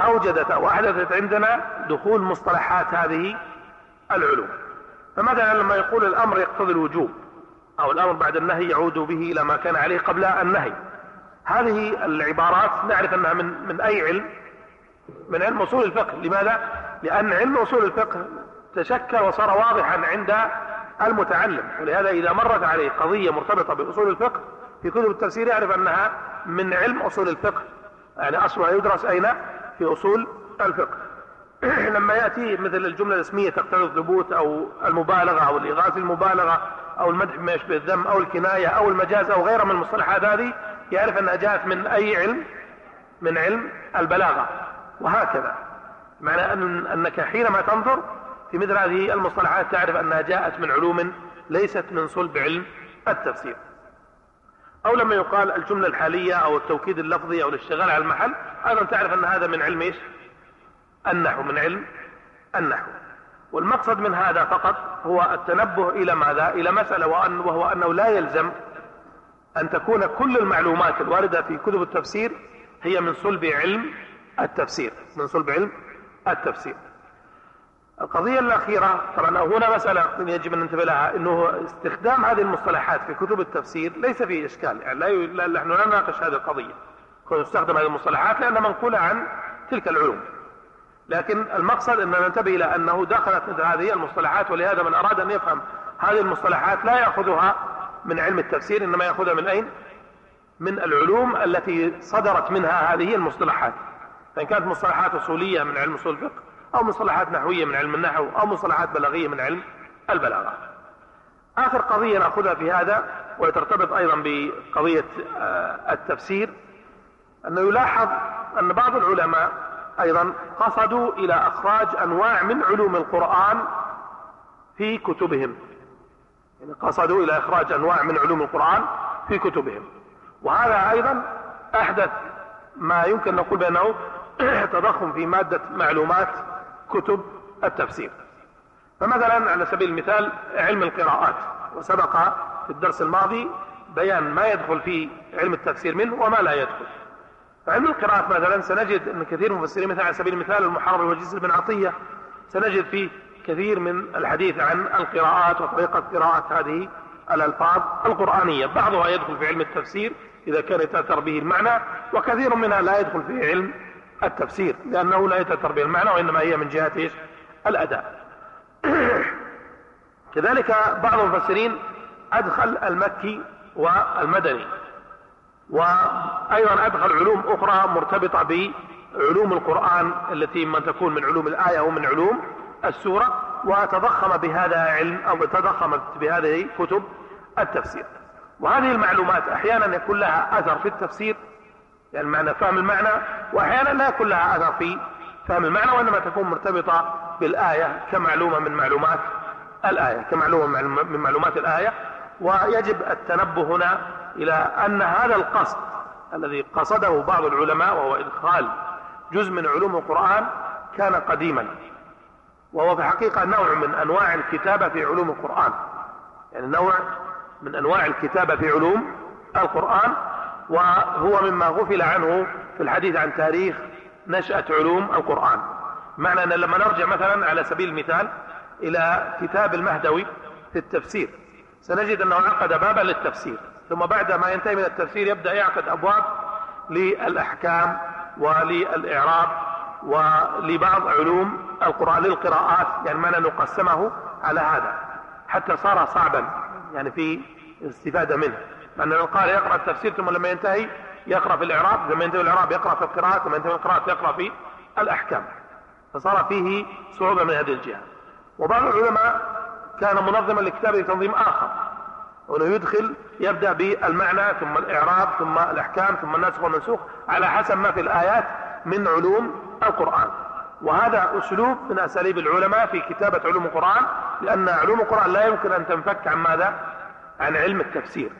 أوجدت أو أحدثت عندنا دخول مصطلحات هذه العلوم. فمثلا لما يقول الأمر يقتضي الوجوب أو الأمر بعد النهي يعود به إلى ما كان عليه قبل النهي. هذه العبارات نعرف أنها من, من أي علم؟ من علم أصول الفقه. لماذا؟ لأن علم أصول الفقه تشكل وصار واضحا عند المتعلم. ولهذا إذا مرت عليه قضية مرتبطة بأصول الفقه في كتب التفسير يعرف أنها من علم أصول الفقه. يعني أصلها يدرس أين؟ في أصول الفقه. لما يأتي مثل الجملة الاسمية تقتضي الثبوت أو المبالغة أو الإغاثة المبالغة أو المدح بما يشبه الذم أو الكناية أو المجاز أو غيرها من المصطلحات هذه يعرف أنها جاءت من أي علم؟ من علم البلاغة. وهكذا. معنى أن أنك حينما تنظر في مثل هذه المصطلحات تعرف أنها جاءت من علوم ليست من صلب علم التفسير. أو لما يقال الجملة الحالية أو التوكيد اللفظي أو الاشتغال على المحل أيضا تعرف أن هذا من علم إيش؟ النحو من علم النحو. والمقصد من هذا فقط هو التنبه إلى ماذا؟ إلى مسألة وأن وهو أنه لا يلزم أن تكون كل المعلومات الواردة في كتب التفسير هي من صلب علم التفسير. من صلب علم التفسير. القضية الأخيرة طبعا هنا مسألة يجب أن ننتبه لها أنه استخدام هذه المصطلحات في كتب التفسير ليس فيه إشكال يعني لا نحن لا نناقش هذه القضية كون هذه المصطلحات لأنها منقولة عن تلك العلوم لكن المقصد أن ننتبه إلى أنه دخلت مثل هذه المصطلحات ولهذا من أراد أن يفهم هذه المصطلحات لا يأخذها من علم التفسير إنما يأخذها من أين؟ من العلوم التي صدرت منها هذه المصطلحات فإن كانت مصطلحات أصولية من علم أصول الفقه أو مصطلحات نحوية من علم النحو أو مصطلحات بلاغية من علم البلاغة. آخر قضية نأخذها في هذا وترتبط أيضا بقضية آه، التفسير أنه يلاحظ أن بعض العلماء أيضا قصدوا إلى أخراج أنواع من علوم القرآن في كتبهم. يعني قصدوا إلى إخراج أنواع من علوم القرآن في كتبهم. وهذا أيضا أحدث ما يمكن نقول بأنه تضخم في مادة معلومات كتب التفسير. فمثلا على سبيل المثال علم القراءات وسبق في الدرس الماضي بيان ما يدخل في علم التفسير منه وما لا يدخل. فعلم القراءات مثلا سنجد أن كثير من المفسرين مثلا على سبيل المثال المحرر وجزء بن عطية سنجد فيه كثير من الحديث عن القراءات وطريقة قراءة هذه الألفاظ القرآنية. بعضها يدخل في علم التفسير إذا كان يتأثر به المعنى وكثير منها لا يدخل في علم التفسير لأنه لا يتأثر به المعنى وإنما هي من جهة إيش؟ الأداء. كذلك بعض المفسرين أدخل المكي والمدني وأيضا أدخل علوم أخرى مرتبطة بعلوم القرآن التي من تكون من علوم الآية أو من علوم السورة وتضخم بهذا علم أو تضخمت بهذه كتب التفسير. وهذه المعلومات أحيانا يكون لها أثر في التفسير يعني معنى فهم المعنى وأحيانا لا يكون لها أثر في فهم المعنى وإنما تكون مرتبطة بالآية كمعلومة من معلومات الآية كمعلومة من معلومات الآية. ويجب التنبه هنا إلى أن هذا القصد الذي قصده بعض العلماء وهو إدخال جزء من علوم القرآن كان قديما. وهو في الحقيقة نوع من أنواع الكتابة في علوم القرآن. يعني نوع من أنواع الكتابة في علوم القرآن. وهو مما غفل عنه في الحديث عن تاريخ نشأة علوم القرآن. معنى أن لما نرجع مثلا على سبيل المثال إلى كتاب المهدوي في التفسير سنجد أنه عقد بابا للتفسير ثم بعد ما ينتهي من التفسير يبدأ يعقد أبواب للأحكام وللإعراب ولبعض علوم القرآن للقراءات يعني ما نقسمه على هذا حتى صار صعبا يعني في الاستفادة منه. لأن القارئ يقرأ التفسير ثم لما ينتهي يقرأ في الإعراب لما ينتهي الإعراب يقرأ في القراءات لما ينتهي القراءات يقرأ في الأحكام. فصار فيه صعوبة من هذه الجهة. وبعض العلماء كان منظما لكتابه تنظيم آخر. وأنه يدخل يبدأ بالمعنى ثم الإعراب ثم الأحكام ثم الناسخ والمنسوخ على حسب ما في الآيات من علوم القرآن. وهذا أسلوب من أساليب العلماء في كتابة علوم القرآن لأن علوم القرآن لا يمكن أن تنفك عن ماذا؟ عن علم التفسير.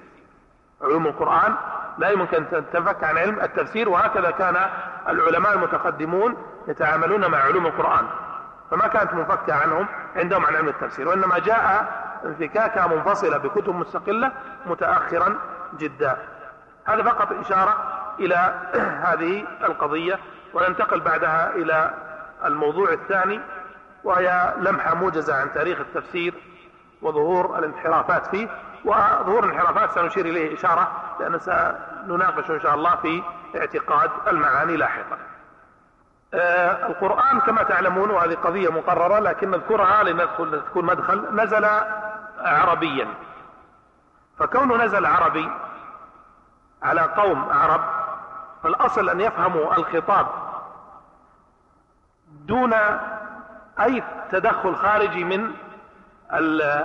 علوم القرآن لا يمكن أن تنفك عن علم التفسير وهكذا كان العلماء المتقدمون يتعاملون مع علوم القرآن. فما كانت منفكة عنهم عندهم عن علم التفسير وإنما جاء انفكاكها منفصلة بكتب مستقلة متأخرا جدا. هذا فقط إشارة إلى هذه القضية وننتقل بعدها إلى الموضوع الثاني وهي لمحة موجزة عن تاريخ التفسير وظهور الانحرافات فيه. وظهور الانحرافات سنشير إليه إشارة لأن سنناقش إن شاء الله في اعتقاد المعاني لاحقا. آه القرآن كما تعلمون وهذه قضية مقررة لكن نذكرها لندخل تكون مدخل نزل عربيا. فكونه نزل عربي على قوم عرب فالأصل أن يفهموا الخطاب دون أي تدخل خارجي من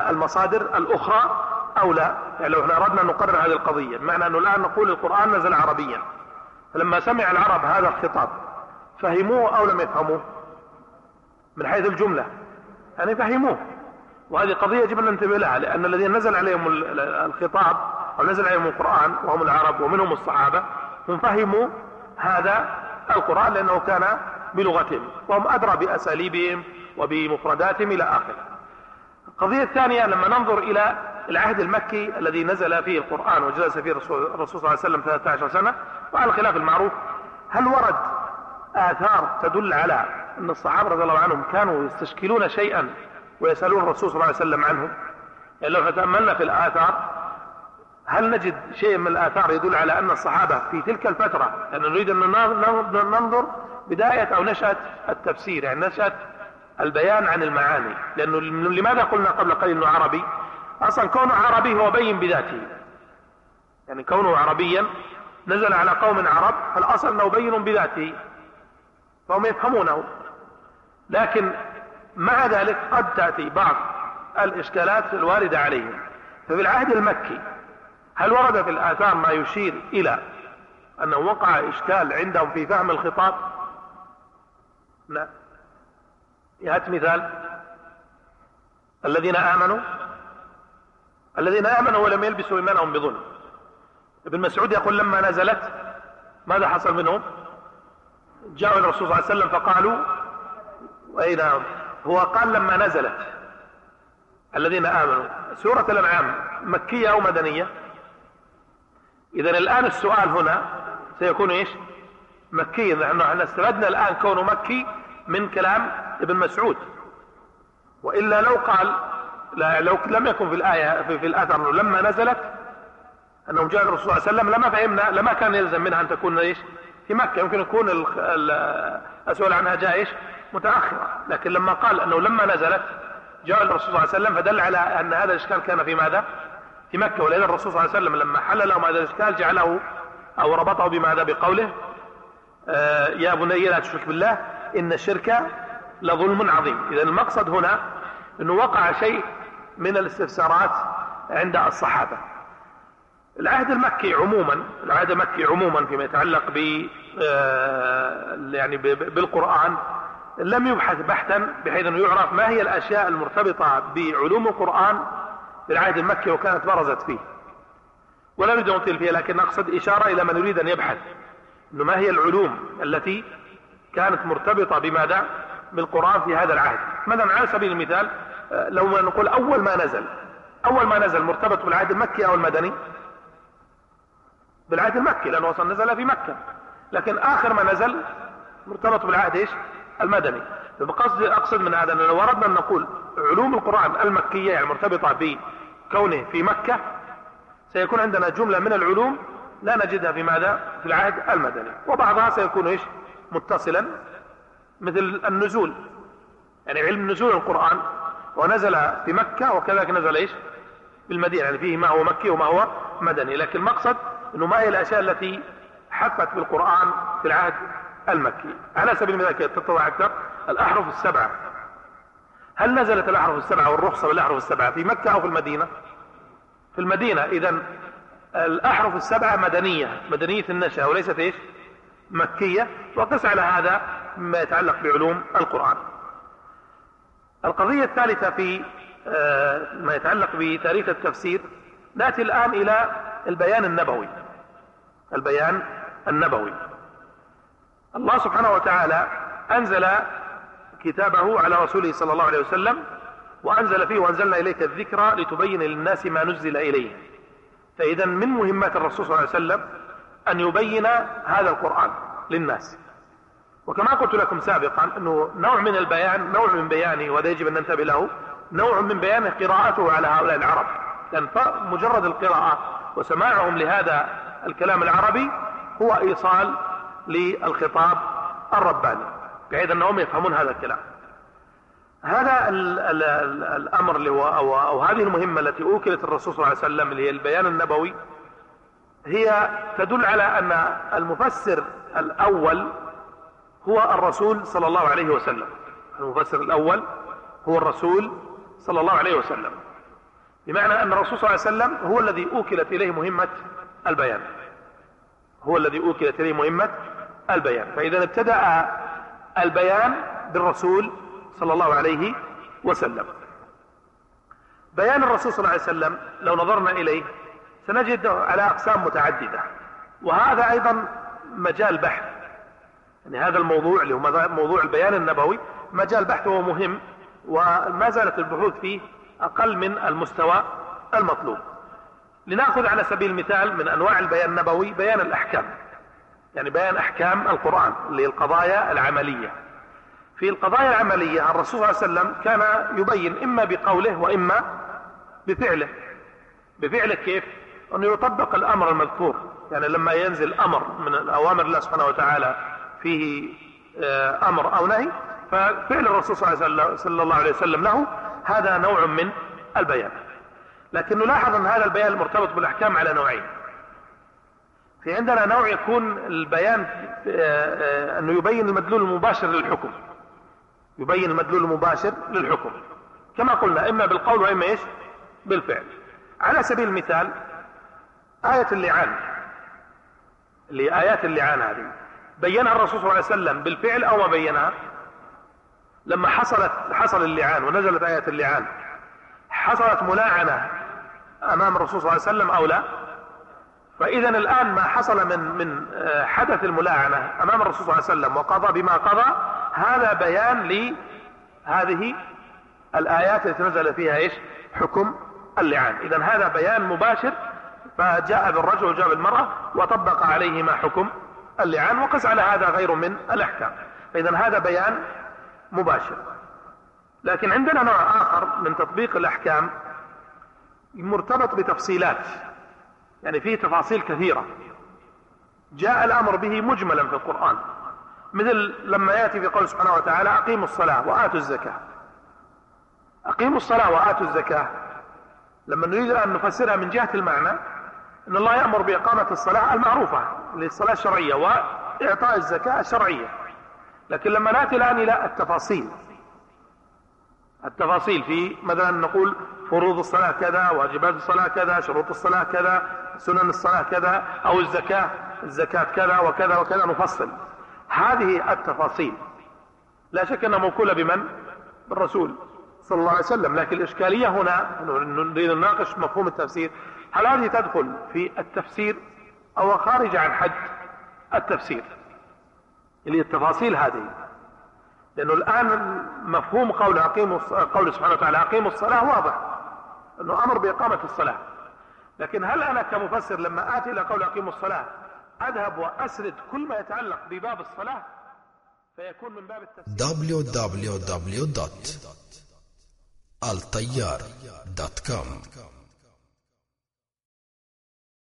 المصادر الأخرى أو لا؟ يعني لو إحنا أردنا أن نقرر هذه القضية بمعنى أنه الآن نقول القرآن نزل عربيا. فلما سمع العرب هذا الخطاب فهموه أو لم يفهموه؟ من حيث الجملة. يعني فهموه. وهذه قضية يجب أن ننتبه لها لأن الذين نزل عليهم الخطاب أو نزل عليهم القرآن وهم العرب ومنهم الصحابة هم فهموا هذا القرآن لأنه كان بلغتهم وهم أدرى بأساليبهم وبمفرداتهم إلى آخره. القضية الثانية لما ننظر إلى العهد المكي الذي نزل فيه القرآن وجلس فيه الرسول, صلى الله عليه وسلم 13 سنة وعلى الخلاف المعروف هل ورد آثار تدل على أن الصحابة رضي الله عنهم كانوا يستشكلون شيئا ويسألون الرسول صلى الله عليه وسلم عنه يعني لو تأملنا في الآثار هل نجد شيء من الآثار يدل على أن الصحابة في تلك الفترة يعني نريد أن ننظر بداية أو نشأة التفسير يعني نشأة البيان عن المعاني لأنه لماذا قلنا قبل قليل أنه عربي؟ أصلا كونه عربي هو بين بذاته. يعني كونه عربيا نزل على قوم عرب فالأصل أنه بين بذاته. فهم يفهمونه. لكن مع ذلك قد تأتي بعض الإشكالات الواردة عليهم. ففي العهد المكي هل ورد في الآثار ما يشير إلى أنه وقع إشكال عندهم في فهم الخطاب؟ لا. يأتي مثال. الذين آمنوا الذين آمنوا ولم يلبسوا إيمانهم بظلم. ابن مسعود يقول لما نزلت ماذا حصل منهم؟ جاءوا الرسول صلى الله عليه وسلم فقالوا وأين هو قال لما نزلت. الذين آمنوا. سورة الأنعام مكية أو مدنية؟ إذا الآن السؤال هنا سيكون إيش؟ مكي نحن استفدنا الآن كونه مكي من كلام ابن مسعود. وإلا لو قال لا لو لم يكن في الآية في, في الآثر لما نزلت أنهم جاء الرسول صلى الله عليه وسلم لما فهمنا لما كان يلزم منها أن تكون إيش؟ في مكة. يمكن يكون السؤال عنها جاء إيش؟ متأخرة. لكن لما قال أنه لما نزلت جاء الرسول صلى الله عليه وسلم فدل على أن هذا الإشكال كان في ماذا؟ في مكة. ولذا الرسول صلى الله عليه وسلم لما حل لهم هذا الإشكال جعله أو ربطه بماذا؟ بقوله آه يا بني لا تشرك بالله إن الشرك لظلم عظيم. إذا المقصد هنا أنه وقع شيء من الاستفسارات عند الصحابة. العهد المكي عموما العهد المكي عموما فيما يتعلق ب آه، يعني بالقرآن لم يبحث بحثا بحيث أنه يعرف ما هي الأشياء المرتبطة بعلوم القرآن في العهد المكي وكانت برزت فيه. ولا نريد أن نطيل فيها لكن أقصد إشارة إلى من يريد أن يبحث. إنه ما هي العلوم التي كانت مرتبطة بماذا؟ بالقرآن في هذا العهد. مثلا على سبيل المثال لو ما نقول أول ما نزل أول ما نزل مرتبط بالعهد المكي أو المدني؟ بالعهد المكي لأنه أصلا نزل في مكة. لكن آخر ما نزل مرتبط بالعهد إيش؟ المدني. بقصد أقصد من هذا أن لو أردنا أن نقول علوم القرآن المكية يعني مرتبطة كونه في مكة سيكون عندنا جملة من العلوم لا نجدها في ماذا؟ في العهد المدني. وبعضها سيكون إيش؟ متصلا مثل النزول. يعني علم نزول القرآن ونزل في مكة وكذلك نزل إيش؟ في المدينة يعني فيه ما هو مكي وما هو مدني. لكن المقصد إنه ما هي الأشياء التي حفت بالقرآن في العهد المكي. على سبيل المثال كي تتضح أكثر؟ الأحرف السبعة. هل نزلت الأحرف السبعة والرخصة بالأحرف السبعة في مكة أو في المدينة؟ في المدينة. اذا الأحرف السبعة مدنية مدنية النشأة وليست إيش؟ مكية. وقس على هذا ما يتعلق بعلوم القرآن. القضية الثالثة في آه، ما يتعلق بتاريخ التفسير نأتي الآن إلى البيان النبوي. البيان النبوي. الله سبحانه وتعالى أنزل كتابه على رسوله صلى الله عليه وسلم وأنزل فيه وأنزلنا إليك الذكرى لتبين للناس ما نزل إليه. فإذا من مهمات الرسول صلى الله عليه وسلم أن يبين هذا القرآن للناس. وكما قلت لكم سابقا أنه نوع من البيان نوع من بيانه وهذا يجب أن ننتبه له نوع من بيانه قراءته على هؤلاء العرب. لأن مجرد القراءة وسماعهم لهذا الكلام العربي هو إيصال للخطاب الرباني بحيث أنهم يفهمون هذا الكلام. هذا ال ال ال الأمر اللي هو أو, أو هذه المهمة التي أوكلت الرسول صلى الله عليه وسلم اللي هي البيان النبوي هي تدل على أن المفسر الأول هو الرسول صلى الله عليه وسلم. المفسر الأول هو الرسول صلى الله عليه وسلم. بمعنى أن الرسول صلى الله عليه وسلم هو الذي أوكلت إليه مهمة البيان. هو الذي أوكلت إليه مهمة البيان. فإذا ابتدأ البيان بالرسول صلى الله عليه وسلم. بيان الرسول صلى الله عليه وسلم لو نظرنا إليه سنجد على أقسام متعددة. وهذا أيضا مجال بحث. يعني هذا الموضوع اللي هو موضوع البيان النبوي مجال بحث هو مهم وما زالت البحوث فيه أقل من المستوى المطلوب. لنأخذ على سبيل المثال من أنواع البيان النبوي بيان الأحكام. يعني بيان أحكام القرآن اللي القضايا العملية. في القضايا العملية الرسول صلى الله عليه وسلم كان يبين إما بقوله وإما بفعله. بفعله كيف؟ أنه يطبق الأمر المذكور. يعني لما ينزل أمر من أوامر الله سبحانه وتعالى فيه آه، أمر أو نهي ففعل الرسول صلى الله عليه وسلم له هذا نوع من البيان. لكن نلاحظ أن هذا البيان المرتبط بالأحكام على نوعين. في عندنا نوع يكون البيان آه، آه، أنه يبين المدلول المباشر للحكم. يبين المدلول المباشر للحكم. كما قلنا إما بالقول وإما إيش؟ بالفعل. على سبيل المثال آية اللعان. اللي آيات اللعان هذه. بينها الرسول صلى الله عليه وسلم بالفعل أو ما بينها؟ لما حصلت حصل اللعان ونزلت آية اللعان حصلت ملاعنة أمام الرسول صلى الله عليه وسلم أو لا؟ فإذا الآن ما حصل من من آه، حدث الملاعنة أمام الرسول صلى الله عليه وسلم وقضى بما قضى هذا بيان لهذه الآيات التي نزل فيها إيش؟ حكم اللعان. إذا هذا بيان مباشر فجاء بالرجل وجاء بالمرأة وطبق عليهما حكم اللعان وقس على هذا غير من الأحكام. فإذا هذا بيان مباشر. لكن عندنا نوع آخر من تطبيق الأحكام مرتبط بتفصيلات. يعني فيه تفاصيل كثيرة. جاء الأمر به مجملا في القرآن. مثل لما يأتي في قول سبحانه وتعالى أقيموا الصلاة وآتوا الزكاة. أقيموا الصلاة وآتوا الزكاة. لما نريد أن نفسرها من جهة المعنى أن الله يأمر بإقامة الصلاة المعروفة للصلاة الشرعية وإعطاء الزكاة الشرعية. لكن لما نأتي الآن إلى التفاصيل التفاصيل في مثلا نقول فروض الصلاة كذا واجبات الصلاة كذا شروط الصلاة كذا سنن الصلاة كذا أو الزكاة الزكاة كذا وكذا وكذا نفصل. هذه التفاصيل. لا شك أنها موكولة بمن؟ بالرسول صلى الله عليه وسلم. لكن الإشكالية هنا نريد نناقش مفهوم التفسير. هل هذه تدخل في التفسير أو خارج عن حد التفسير؟ اللي التفاصيل هذه. لأنه الآن مفهوم قول أقيموا قول سبحانه وتعالى أقيموا الصلاة واضح أنه أمر بإقامة الصلاة. لكن هل أنا كمفسر لما آتي إلى قول أقيموا الصلاة أذهب وأسرد كل ما يتعلق بباب الصلاة؟ فيكون من باب التفسير. www.altayyar.com